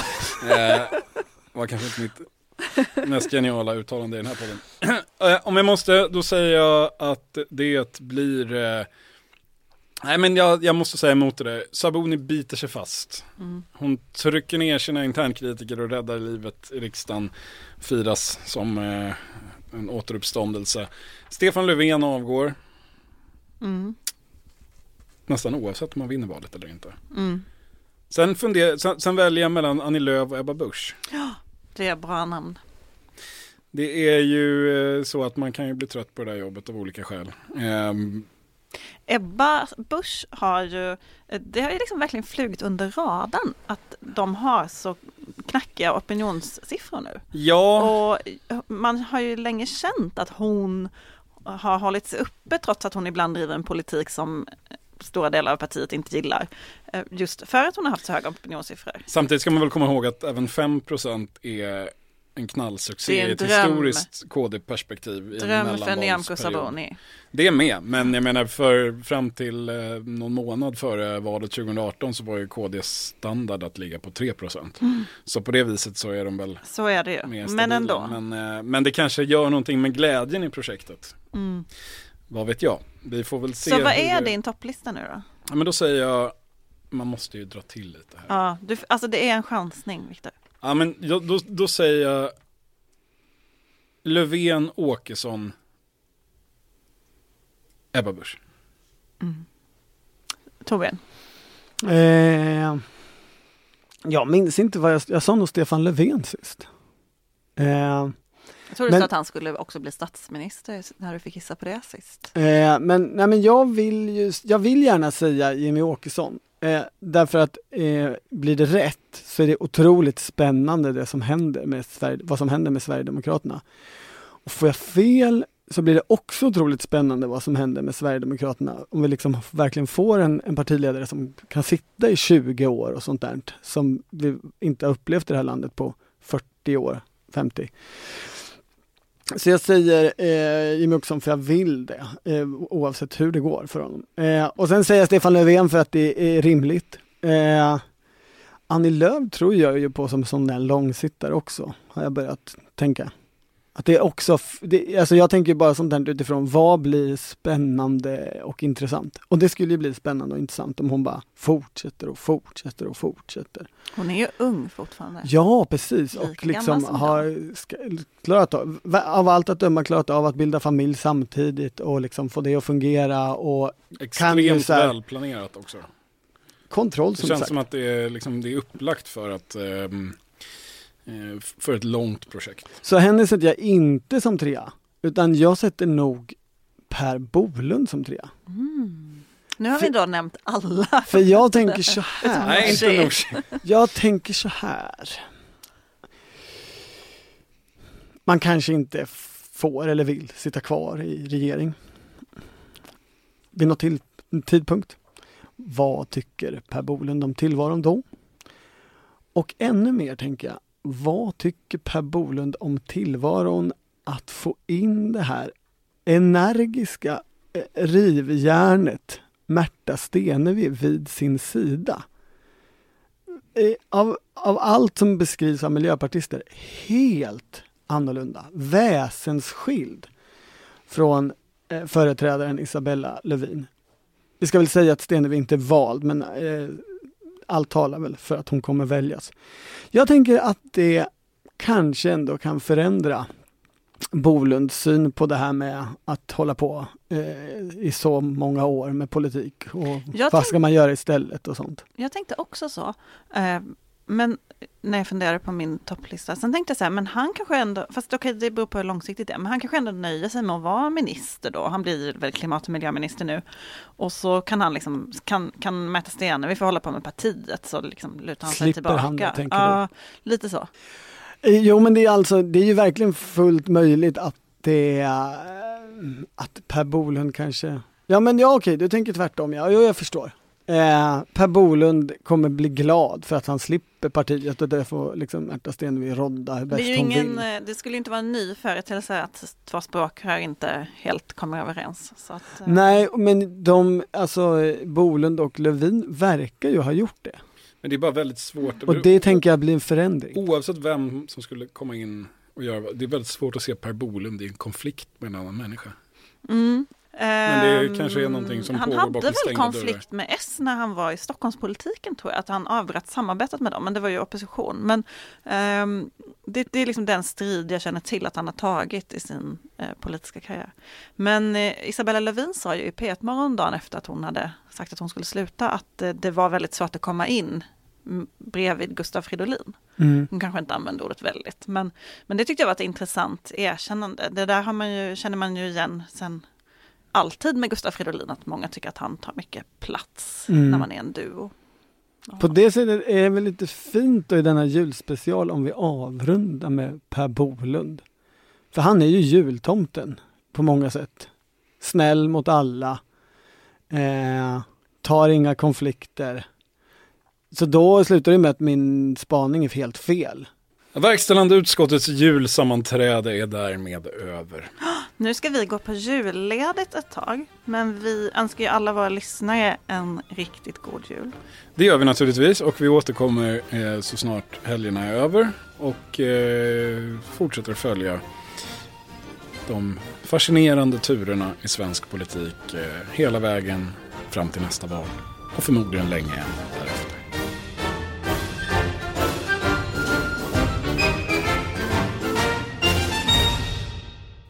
Eh, var kanske inte mitt mest geniala uttalande i den här podden. [CLEARS THROAT] Eh, Om jag måste, då säger jag att det blir... Eh, nej men jag, jag måste säga emot det där. Sabuni biter sig fast. Mm. Hon trycker ner sina internkritiker och räddar livet i riksdagen. Firas som eh, en återuppståndelse. Stefan Löfven avgår. Mm. Nästan oavsett om man vinner valet eller inte. Mm. Sen, funder, sen, sen väljer jag mellan Annie Lööf och Ebba Busch. [GASPS] Det är bra namn. Det är ju eh, så att man kan ju bli trött på det här jobbet av olika skäl. Ehm, Ebba Busch har ju, det har ju liksom verkligen flugit under radarn att de har så knackiga opinionssiffror nu. ja, Och man har ju länge känt att hon har hållit sig uppe trots att hon ibland driver en politik som stora delar av partiet inte gillar. Eh, Just för att hon har haft så höga opinionssiffror. samtidigt ska man väl komma ihåg att även 5% är en knallsuccé i ett historiskt KD-perspektiv. Dröm för Nyamko. Sabuni. Det är med, men jag menar för fram till eh, någon månad före valet 2018 så var ju KDs standard att ligga på 3%. Så på det viset så är de väl Så är det ju. Men ändå. Men, eh, men det kanske gör någonting med glädjen i projektet. Mm. Vad vet jag? Vi får väl se. Så vad hur är det- din topplista nu då? Ja, men då säger jag, man måste ju dra till lite här. Ja, du, alltså det är en chansning, Viktor. Ja, men då, då, då säger jag Löfven, Åkesson, Ebba Busch. Torbjörn? Eh, jag minns inte vad jag, jag sa nog Stefan Löfven sist. Eh, Jag tror du Men- sa att han skulle också bli statsminister när du fick gissa på det sist. Eh, men, nej, men jag, vill ju, jag vill gärna säga Jimmy Åkesson. Eh, därför att eh, blir det rätt så är det otroligt spännande det som händer med Sverige, vad som händer med Sverigedemokraterna. Och får jag fel så blir det också otroligt spännande vad som händer med Sverigedemokraterna. Om vi liksom verkligen får en, en partiledare som kan sitta i 20 år och sånt där. Som vi inte har upplevt i det här landet på 40 år, 50. Så jag säger eh, Jimmie Åkesson för jag vill det, eh, oavsett hur det går för honom. Eh, och sen säger jag Stefan Löfven för att det är rimligt. Eh, Annie Lööf tror jag ju på som sån där långsittare också, har jag börjat tänka. Att det är också, det, alltså jag tänker bara sånt där utifrån vad blir spännande och intressant. Och det skulle ju bli spännande och intressant om hon bara fortsätter och fortsätter och fortsätter. Hon är ju ung fortfarande. Ja, precis. Lika Och liksom har ska, klarat av, av allt att döma klarat av att bilda familj samtidigt och liksom få det att fungera och Kan Extremt här- välplanerat också. kontroll Det som känns sagt. som att det är, liksom, det är upplagt för, att, eh, för ett långt projekt. Så henne sätter jag inte som trea, utan jag sätter nog Per Bolund som trea. Mm. Nu har vi då nämnt alla. För jag tänker så [LAUGHS] här. Nej, inte. Nooshi. Jag tänker så här. Man kanske inte får eller vill sitta kvar i regering. Vid något till, tidpunkt. Vad tycker Per Bolund om tillvaron då? Och ännu mer tänker jag, vad tycker Per Bolund om tillvaron att få in det här energiska eh, rivjärnet Märta Stenevi vid sin sida? Eh, av, av allt som beskrivs av miljöpartister helt annorlunda, väsensskild från eh, företrädaren Isabella Lövin. Vi ska väl säga att Stenevi inte är vald, men eh, allt talar väl för att hon kommer väljas. Jag tänker att det kanske ändå kan förändra Bolunds syn på det här med att hålla på eh, i så många år med politik och Jag vad ska man göra istället och sånt. Jag tänkte också så. Eh, Men när jag funderade på min topplista, sen tänkte jag så här, men han kanske ändå, fast okej det beror på hur långsiktigt det är, men han kanske ändå nöjer sig med att vara minister då. Han blir väl klimat och miljöminister nu. Och så kan han liksom, kan, kan Märta Stenevi få hålla på med partiet, så liksom lutar han sig Slipper tillbaka. han det, tänker ja, lite så. Eh, Jo men det är alltså, det är ju verkligen fullt möjligt att det att Per Bolund kanske, ja men ja okej, du tänker tvärtom ja, jo jag förstår. Eh, per Bolund kommer bli glad för att han slipper partiet och det får liksom Märta Stenevi rodda hur Det, är bäst ju hon ingen, vill. eh, det skulle inte vara en ny företeelse att två språk här inte helt kommer överens. Så att, eh, Nej, men de, alltså Bolund och Lövin verkar ju ha gjort det. Men det är bara väldigt svårt. Och det tänker jag blir en förändring. Oavsett vem som skulle komma in och göra det är väldigt svårt att se Per Bolund i en konflikt med en annan människa. Mm. Men det Ehm, kanske är någonting som Han pågår hade väl konflikt med S när han var i Stockholmspolitiken tror jag, att han avbröt samarbetet med dem, men det var ju opposition. Men ehm, det, det är liksom den strid jag känner till att han har tagit i sin eh, politiska karriär. Men eh, Isabella Lövin sa ju i P1 Morgon dagen efter att hon hade sagt att hon skulle sluta, att eh, det var väldigt svårt att komma in bredvid Gustav Fridolin. Mm. Hon kanske inte använde ordet väldigt, men, men det tyckte jag var ett intressant erkännande. Det där har man ju, känner man ju igen sen alltid med Gustaf Fridolin, att många tycker att han tar mycket plats Mm. när man är en duo. På det sättet är det väl lite fint då i denna julspecial om vi avrundar med Per Bolund. För han är ju jultomten på många sätt. Snäll mot alla. Eh, tar inga konflikter. Så då slutar det med att min spaning är helt fel. Verkställande utskottets julsammanträde är därmed över. [GASPS] [GASPS] [GASPS] Nu ska vi gå på julledigt ett tag, men vi önskar ju alla våra lyssnare en riktigt god jul. Det gör vi naturligtvis och vi återkommer eh, så snart helgerna är över och eh, fortsätter följa de fascinerande turerna i svensk politik eh, hela vägen fram till nästa val och förmodligen länge än därefter.